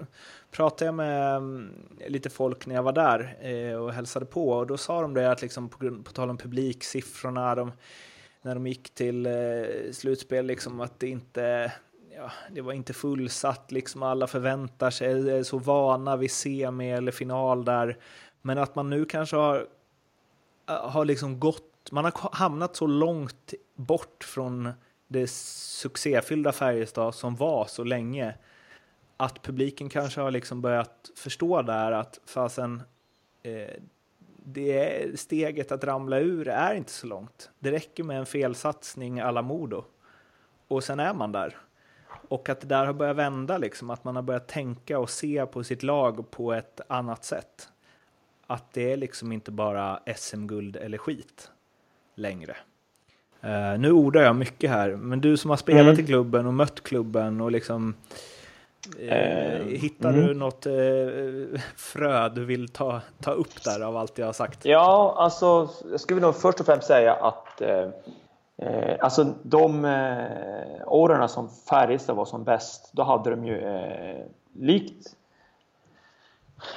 pratade jag med ehm, lite folk när jag var där eh, och hälsade på och då sa de det att liksom på, på tal om publiksiffrorna, de, när de gick till eh, slutspel, liksom att det inte Ja, det var inte fullsatt, liksom alla förväntar sig, är så vana vid semi eller final där. Men att man nu kanske har, eh, har liksom gått man har hamnat så långt bort från det succéfyllda Färjestad som var så länge att publiken kanske har liksom börjat förstå där att fasen, eh, det är steget att ramla ur är inte så långt. Det räcker med en felsatsning alla Modo och sen är man där. Och att det där har börjat vända, liksom, att man har börjat tänka och se på sitt lag på ett annat sätt. Att det är liksom inte bara SM-guld eller skit längre. Uh, nu ordar jag mycket här, men du som har spelat mm. i klubben och mött klubben och liksom uh, hittar mm. du något uh, frö du vill ta, ta upp där av allt jag har sagt? Ja, alltså jag skulle nog först och främst säga att alltså de åren som Färjestad var som bäst, då hade de ju likt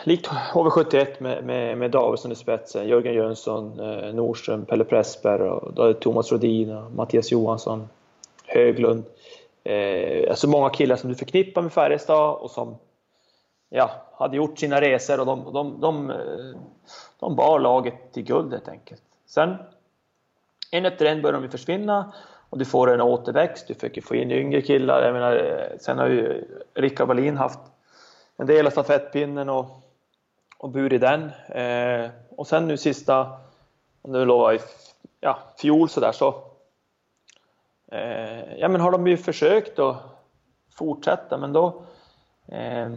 Likt HV71 med, med, med Davidsson i spetsen, Jörgen Jönsson, eh, Nordström, Pelle Pressberg och då är Thomas Rodin, Mattias Johansson, Höglund. Eh, alltså många killar som du förknippar med Färjestad och som ja, hade gjort sina resor och de, de, de, eh, de bar laget till guld helt enkelt. Sen en efter en börjar de försvinna och du får en återväxt, du försöker få in yngre killar. Jag menar, eh, sen har ju Rickard Wallin haft en del av stafettpinnen och, och burit den. Eh, och sen nu sista, om det var i ja, fjol sådär så, eh, ja men har de ju försökt att fortsätta men då eh,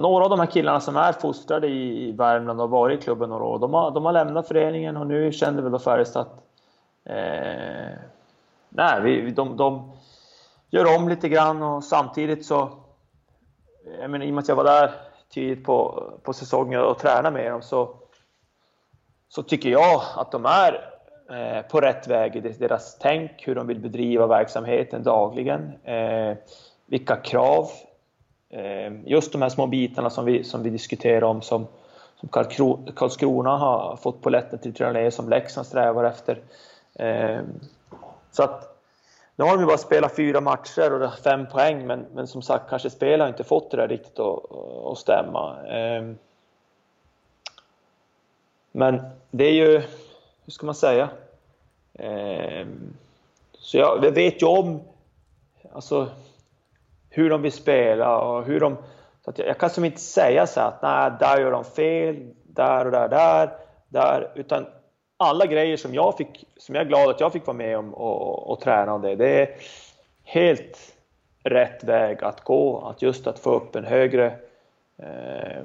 några av de här killarna som är fostrade i, Värmland och varit i klubben några år, de har, de har lämnat föreningen och nu känner väl då Färjestad att eh, nej, vi, de, de gör om lite grann och samtidigt så jag menar, i och med att jag var där tidigt på, på säsongen och tränade med dem så, så tycker jag att de är eh, på rätt väg i deras tänk, hur de vill bedriva verksamheten dagligen, eh, vilka krav, eh, just de här små bitarna som vi, som vi diskuterar om som, som Karlskrona har fått på lätten till tränare som Leksand strävar efter. Eh, så att nu har de ju bara spelat fyra matcher och fem poäng, men, men som sagt, kanske spelarna inte fått det där riktigt att, att stämma. Ehm. Men det är ju, hur ska man säga? Ehm. Så jag, jag vet ju om alltså, hur de vill spela och hur de... Så att jag, jag kan som inte säga så att nej, där gör de fel, där och där, där, där, utan alla grejer som jag fick, som jag är glad att jag fick vara med om och, och träna om det. Det är helt rätt väg att gå, att just att få upp en högre eh,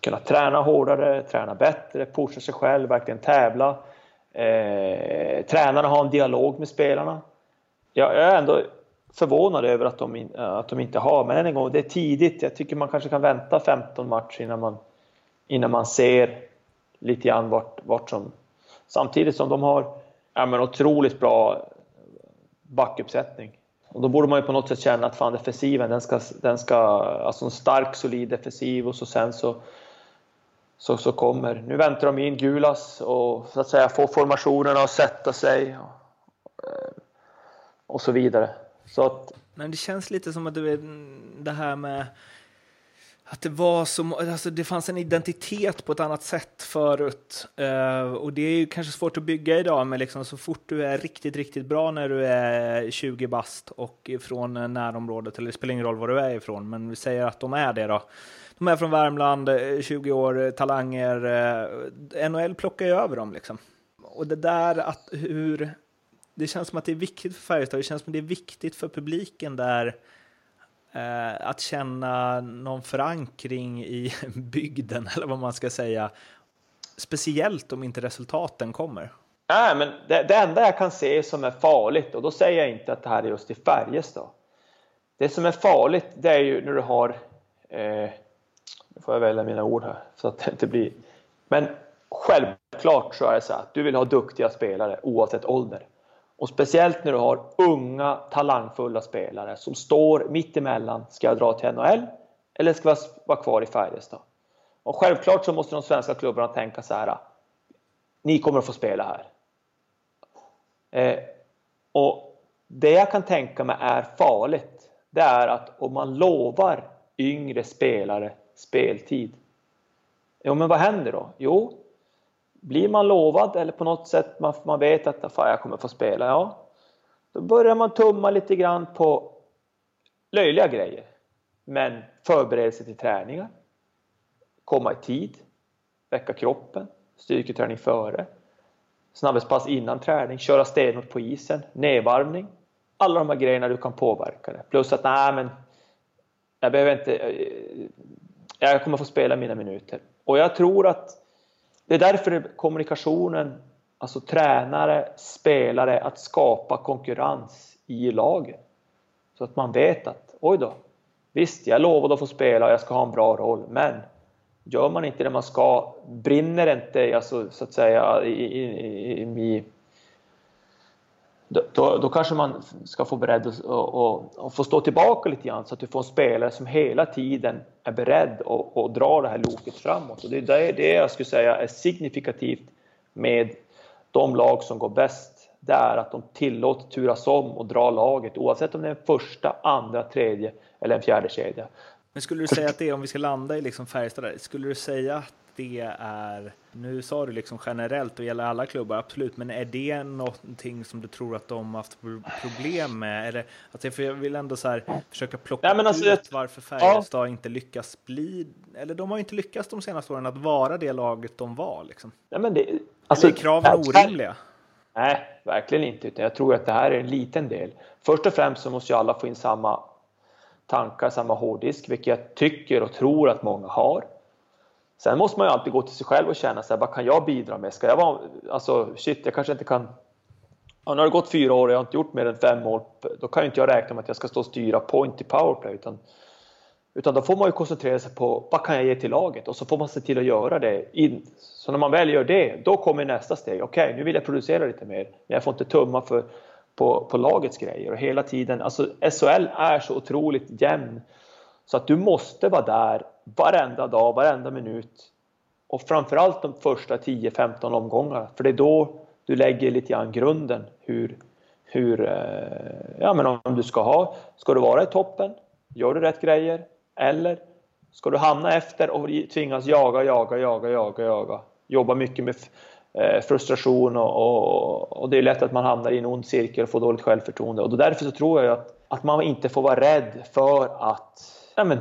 kunna träna hårdare, träna bättre, pusha sig själv, verkligen tävla. Eh, tränarna har en dialog med spelarna. Jag, jag är ändå förvånad över att de, eh, att de inte har, men än en gång, det är tidigt. Jag tycker man kanske kan vänta 15 matcher innan man, innan man ser lite grann vart, vart som... Samtidigt som de har ja, men otroligt bra backuppsättning. Och då borde man ju på något sätt känna att fan defensiven, den ska, den ska, alltså en stark solid defensiv och så sen så, så, så kommer, nu väntar de in Gulas och så att säga få formationerna att sätta sig och, eh, och så vidare. Så att, Men det känns lite som att du vet, det här med att det var som, alltså det fanns en identitet på ett annat sätt förut. Uh, och det är ju kanske svårt att bygga idag, men liksom så fort du är riktigt, riktigt bra när du är 20 bast och från närområdet, eller det spelar ingen roll var du är ifrån, men vi säger att de är det då. De är från Värmland, eh, 20 år, eh, talanger. Uh, NHL plockar ju över dem liksom. Och det där att hur, det känns som att det är viktigt för Färjestad, det känns som att det är viktigt för publiken där Eh, att känna någon förankring i bygden, eller vad man ska säga. Speciellt om inte resultaten kommer. Nej, men det, det enda jag kan se som är farligt, och då säger jag inte att det här är just i Färjestad. Det som är farligt, det är ju när du har... Eh, nu får jag välja mina ord här, så att det inte blir... Men självklart så är det så att du vill ha duktiga spelare oavsett ålder. Och speciellt när du har unga talangfulla spelare som står mitt emellan. Ska jag dra till NHL eller ska jag vara kvar i Färjestad? Och självklart så måste de svenska klubbarna tänka så här. Ni kommer att få spela här. Eh, och det jag kan tänka mig är farligt. Det är att om man lovar yngre spelare speltid. Jo, men vad händer då? Jo, blir man lovad eller på något sätt man, man vet att fan, jag kommer få spela, ja. Då börjar man tumma lite grann på löjliga grejer. Men förberedelse till träningar, komma i tid, väcka kroppen, styrketräning före, snabbhetspass innan träning, köra stenhårt på isen, nedvarvning. Alla de här grejerna du kan påverka det. Plus att nej men jag behöver inte, eh, jag kommer få spela mina minuter. Och jag tror att det är därför kommunikationen, alltså tränare, spelare, att skapa konkurrens i laget. Så att man vet att, oj då, visst jag lovade att få spela och jag ska ha en bra roll, men gör man inte det man ska, brinner det inte alltså, så att säga i, i, i, i då, då, kanske man ska få beredd att och, och, få stå tillbaka lite grann så att du får en spelare som hela tiden är beredd att och dra det här loket framåt. Och det är det jag skulle säga är signifikativt med de lag som går bäst. Det är att de tillåts turas om och dra laget oavsett om det är en första, andra, tredje eller en fjärde kedja. Men skulle du säga att det, om vi ska landa i liksom Färjestad, där, skulle du säga att det är, nu sa du liksom generellt och gäller alla klubbar, absolut, men är det någonting som du tror att de haft problem med? Eller, alltså, jag vill ändå så här, försöka plocka Nej, alltså, ut varför Färjestad ja. inte lyckas bli, eller de har inte lyckats de senaste åren att vara det laget de var. Liksom. Nej, men det, alltså, eller är kraven orimliga? Nej, verkligen inte. Utan jag tror att det här är en liten del. Först och främst så måste ju alla få in samma tankar, samma hårddisk, vilket jag tycker och tror att många har. Sen måste man ju alltid gå till sig själv och känna så här, vad kan jag bidra med? Ska jag vara, alltså shit, jag kanske inte kan... Ja, nu har det gått fyra år och jag har inte gjort mer än fem mål. Då kan ju inte jag räkna med att jag ska stå och styra point i powerplay. Utan, utan då får man ju koncentrera sig på vad kan jag ge till laget? Och så får man se till att göra det. In. Så när man väl gör det, då kommer nästa steg. Okej, okay, nu vill jag producera lite mer. Men jag får inte tumma för, på, på lagets grejer. Och hela tiden, alltså SHL är så otroligt jämn. Så att du måste vara där varenda dag, varenda minut. Och framförallt de första 10-15 omgångarna. För det är då du lägger lite grann grunden. Hur, hur, eh, ja men om du ska ha, ska du vara i toppen? Gör du rätt grejer? Eller ska du hamna efter och tvingas jaga, jaga, jaga, jaga, jaga? Jobba mycket med Eh, frustration och, och, och, det är lätt att man hamnar i en ond cirkel och får dåligt självförtroende. Och därför så tror jag att, att man inte får vara rädd för att ja, men,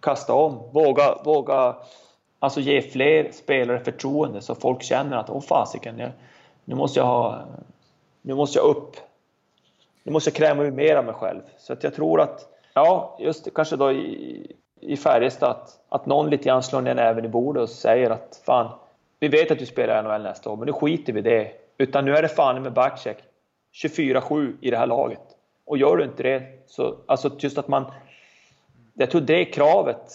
kasta om, våga, våga alltså ge fler spelare förtroende så folk känner att åh fasiken, nu måste jag ha, nu måste jag upp, nu måste jag kräma mig mer av mig själv. Så att jag tror att, ja, just kanske då i, i Färjestad att, att någon lite grann slår ner näven i bordet och säger att fan, vi vet att du spelar i NHL nästa år, men nu skiter vi i det. Utan nu är det fan med backcheck 24-7 i det här laget. Och gör du inte det, så alltså just att man... Jag tror det kravet,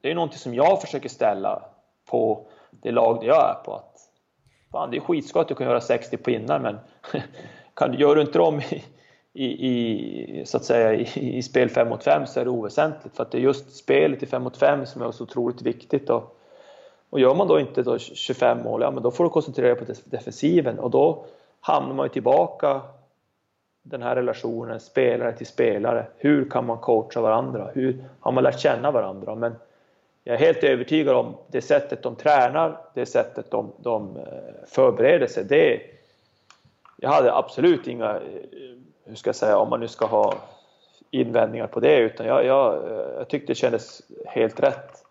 det är någonting som jag försöker ställa på det lag där jag är på. Att, fan, det är skitskoj att du kan göra 60 pinnar, men kan, gör du inte dem i, i, i, så att säga, i, i spel 5 mot 5 så är det oväsentligt. För att det är just spelet i 5 mot 5 som är så otroligt viktigt. Och, och gör man då inte då 25 mål, ja men då får du koncentrera dig på defensiven och då hamnar man ju tillbaka den här relationen, spelare till spelare. Hur kan man coacha varandra? Hur har man lärt känna varandra? Men jag är helt övertygad om det sättet de tränar, det sättet de, de eh, förbereder sig. Det, jag hade absolut inga, eh, hur ska jag säga, om man nu ska ha invändningar på det, utan jag, jag, eh, jag tyckte det kändes helt rätt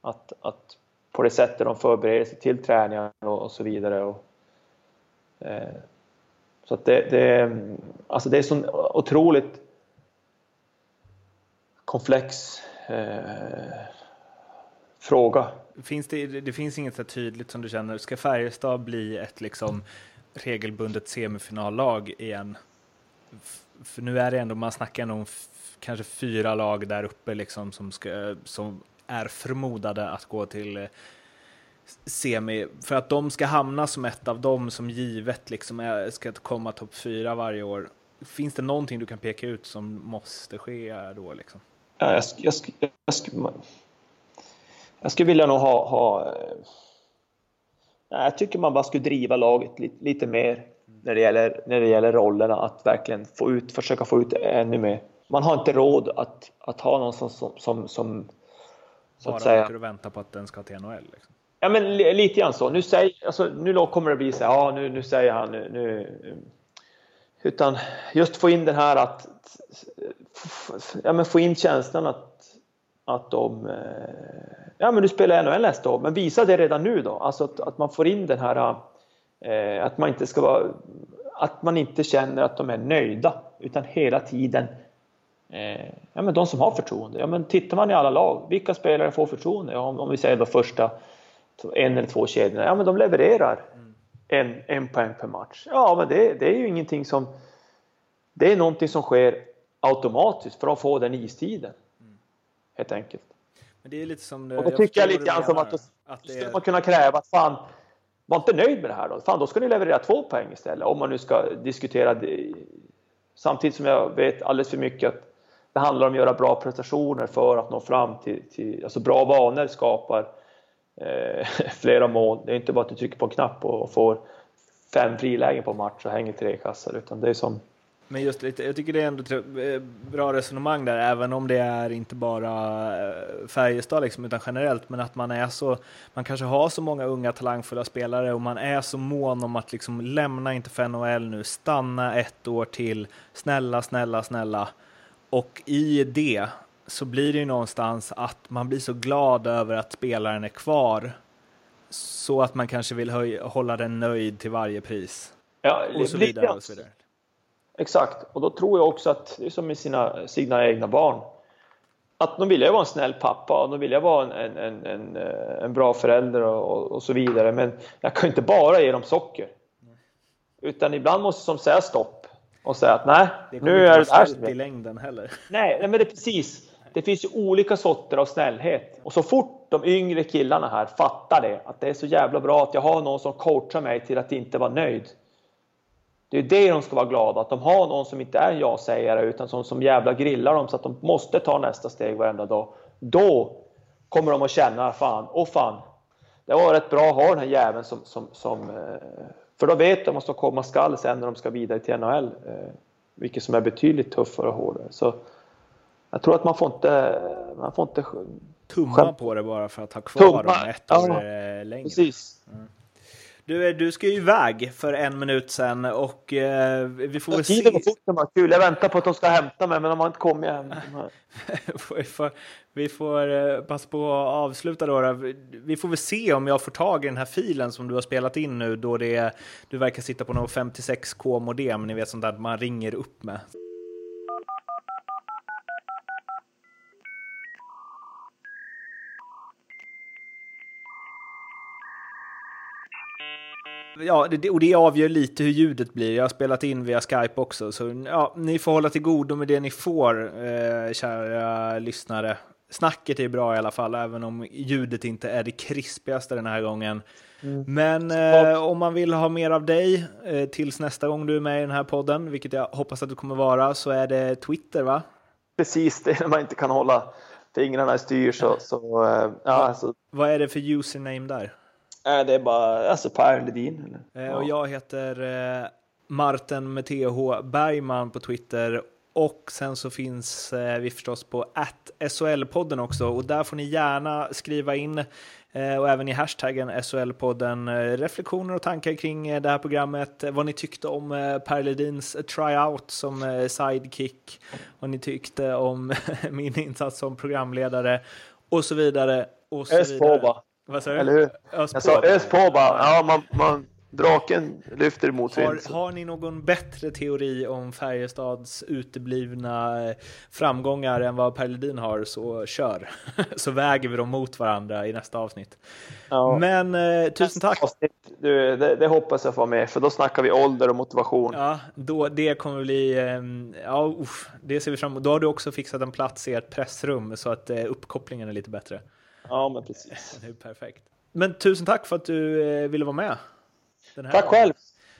att, att på det sättet de förbereder sig till träningar och, och så vidare. Och, eh, så att det, det, alltså det är så otroligt komplex eh, fråga. Finns det, det finns inget så tydligt som du känner, ska Färjestad bli ett liksom regelbundet semifinallag igen? För nu är det ändå, man snackar ändå om kanske fyra lag där uppe liksom som, ska, som är förmodade att gå till eh, semi, för att de ska hamna som ett av dem som givet liksom är, ska komma topp fyra varje år. Finns det någonting du kan peka ut som måste ske då? Liksom? Ja, jag, jag, jag, jag, jag skulle vilja nog ha... ha eh, jag tycker man bara skulle driva laget lite, lite mer när det, gäller, när det gäller rollerna, att verkligen få ut, försöka få ut ännu mer. Man har inte råd att, att ha någon som, som, som, som så Bara att säga. och vänta på att den ska till NHL? Liksom. Ja, men lite grann så. Nu, säger, alltså, nu kommer det bli så här, ja nu, nu säger han nu, nu, Utan just få in den här att, ja men få in känslan att, att de, eh, ja men du spelar NHL nästa år, men visa det redan nu då. Alltså att, att man får in den här, eh, att man inte ska vara, att man inte känner att de är nöjda, utan hela tiden Eh, ja, men de som har förtroende. Ja, men tittar man i alla lag, vilka spelare får förtroende? Om, om vi säger då första en eller två kedjorna, ja men de levererar en, en poäng per match. Ja, men det, det är ju ingenting som... Det är någonting som sker automatiskt för att få den istiden. Helt enkelt. Men det är lite som... Och då jag tycker jag lite grann som att, då, att det skulle man kunna kräva att fan, var inte nöjd med det här då. Fan, då ska ni leverera två poäng istället. Om man nu ska diskutera det. Samtidigt som jag vet alldeles för mycket att det handlar om att göra bra prestationer för att nå fram till, till alltså bra vanor skapar eh, flera mål. Det är inte bara att du trycker på en knapp och får fem frilägen på match och hänger tre kassar, utan det är som men just lite, jag tycker det är ändå ett eh, bra resonemang där, även om det är inte bara eh, Färjestad liksom, utan generellt, men att man är så, man kanske har så många unga talangfulla spelare och man är så mån om att liksom lämna inte för NHL nu, stanna ett år till, snälla, snälla, snälla. Och i det så blir det ju någonstans att man blir så glad över att spelaren är kvar så att man kanske vill hålla den nöjd till varje pris. Ja, och så vidare. Och så vidare. Exakt, och då tror jag också att det är som med sina, sina egna barn. Att de vill jag vara en snäll pappa och de vill jag vara en, en, en, en bra förälder och, och, så vidare. Men jag kan inte bara ge dem socker. Utan ibland måste de säga stopp och säga att nej, nu är det här som i längden heller. Nej, nej, men det är precis. Det finns ju olika sorter av snällhet och så fort de yngre killarna här fattar det, att det är så jävla bra att jag har någon som coachar mig till att inte vara nöjd. Det är det de ska vara glada, att de har någon som inte är ja-sägare utan som, som jävla grillar dem så att de måste ta nästa steg varenda dag. Då kommer de att känna, fan, åh fan, det var rätt bra att ha den här jäveln som, som, som eh, för då vet de vad som komma skall sen när de ska vidare till NHL. Eh, vilket som är betydligt tuffare och hårdare. Så jag tror att man får inte... Man får inte Tumma på det bara för att ha kvar Tumma. dem ett år ja, eh, längre. Precis. Mm. Du, du ska ju iväg för en minut sen och eh, vi får väl se. Tiden går fort när man kul. Jag väntar på att de ska hämta mig, men de har inte kommit än. vi får, vi får eh, passa på att avsluta då. Vi får väl se om jag får tag i den här filen som du har spelat in nu då det, är, du verkar sitta på någon 56k modem, ni vet sånt där man ringer upp med. Ja, det, och det avgör lite hur ljudet blir. Jag har spelat in via Skype också, så ja, ni får hålla till godo med det ni får, eh, kära lyssnare. Snacket är bra i alla fall, även om ljudet inte är det krispigaste den här gången. Mm. Men eh, om man vill ha mer av dig eh, tills nästa gång du är med i den här podden, vilket jag hoppas att du kommer vara, så är det Twitter va? Precis, det är när man inte kan hålla fingrarna i styr så, så eh, ja, alltså. Vad är det för username där? det är bara alltså Per Ledin. Eller? Och jag heter Martin med TH Bergman på Twitter och sen så finns vi förstås på SHL-podden också och där får ni gärna skriva in Eh, och även i hashtaggen SHL-podden eh, reflektioner och tankar kring eh, det här programmet. Vad ni tyckte om Per Ledins tryout som sidekick. Vad ni tyckte om min insats som programledare och så vidare. Och så ös på bara. Vad sa du? Eller hur? Ös Jag sa ös på bara. Ja, man, man Draken lyfter mot har, har ni någon bättre teori om Färjestads uteblivna eh, framgångar än vad Per Ledin har så kör. så väger vi dem mot varandra i nästa avsnitt. Ja. Men eh, tusen tack! Avsnitt, du, det, det, hoppas jag får med för då snackar vi ålder och motivation. Ja, då, det kommer bli... Eh, ja, uff, det ser vi fram emot. Då har du också fixat en plats i ett pressrum så att eh, uppkopplingen är lite bättre. Ja, men precis. Det är perfekt. Men tusen tack för att du eh, ville vara med. Tack själv!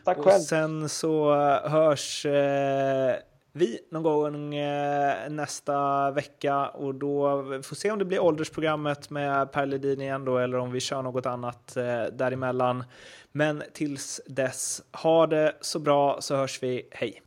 Tack och själv! sen så hörs eh, vi någon gång eh, nästa vecka och då får se om det blir åldersprogrammet med Per Ledin igen då eller om vi kör något annat eh, däremellan. Men tills dess, ha det så bra så hörs vi. Hej!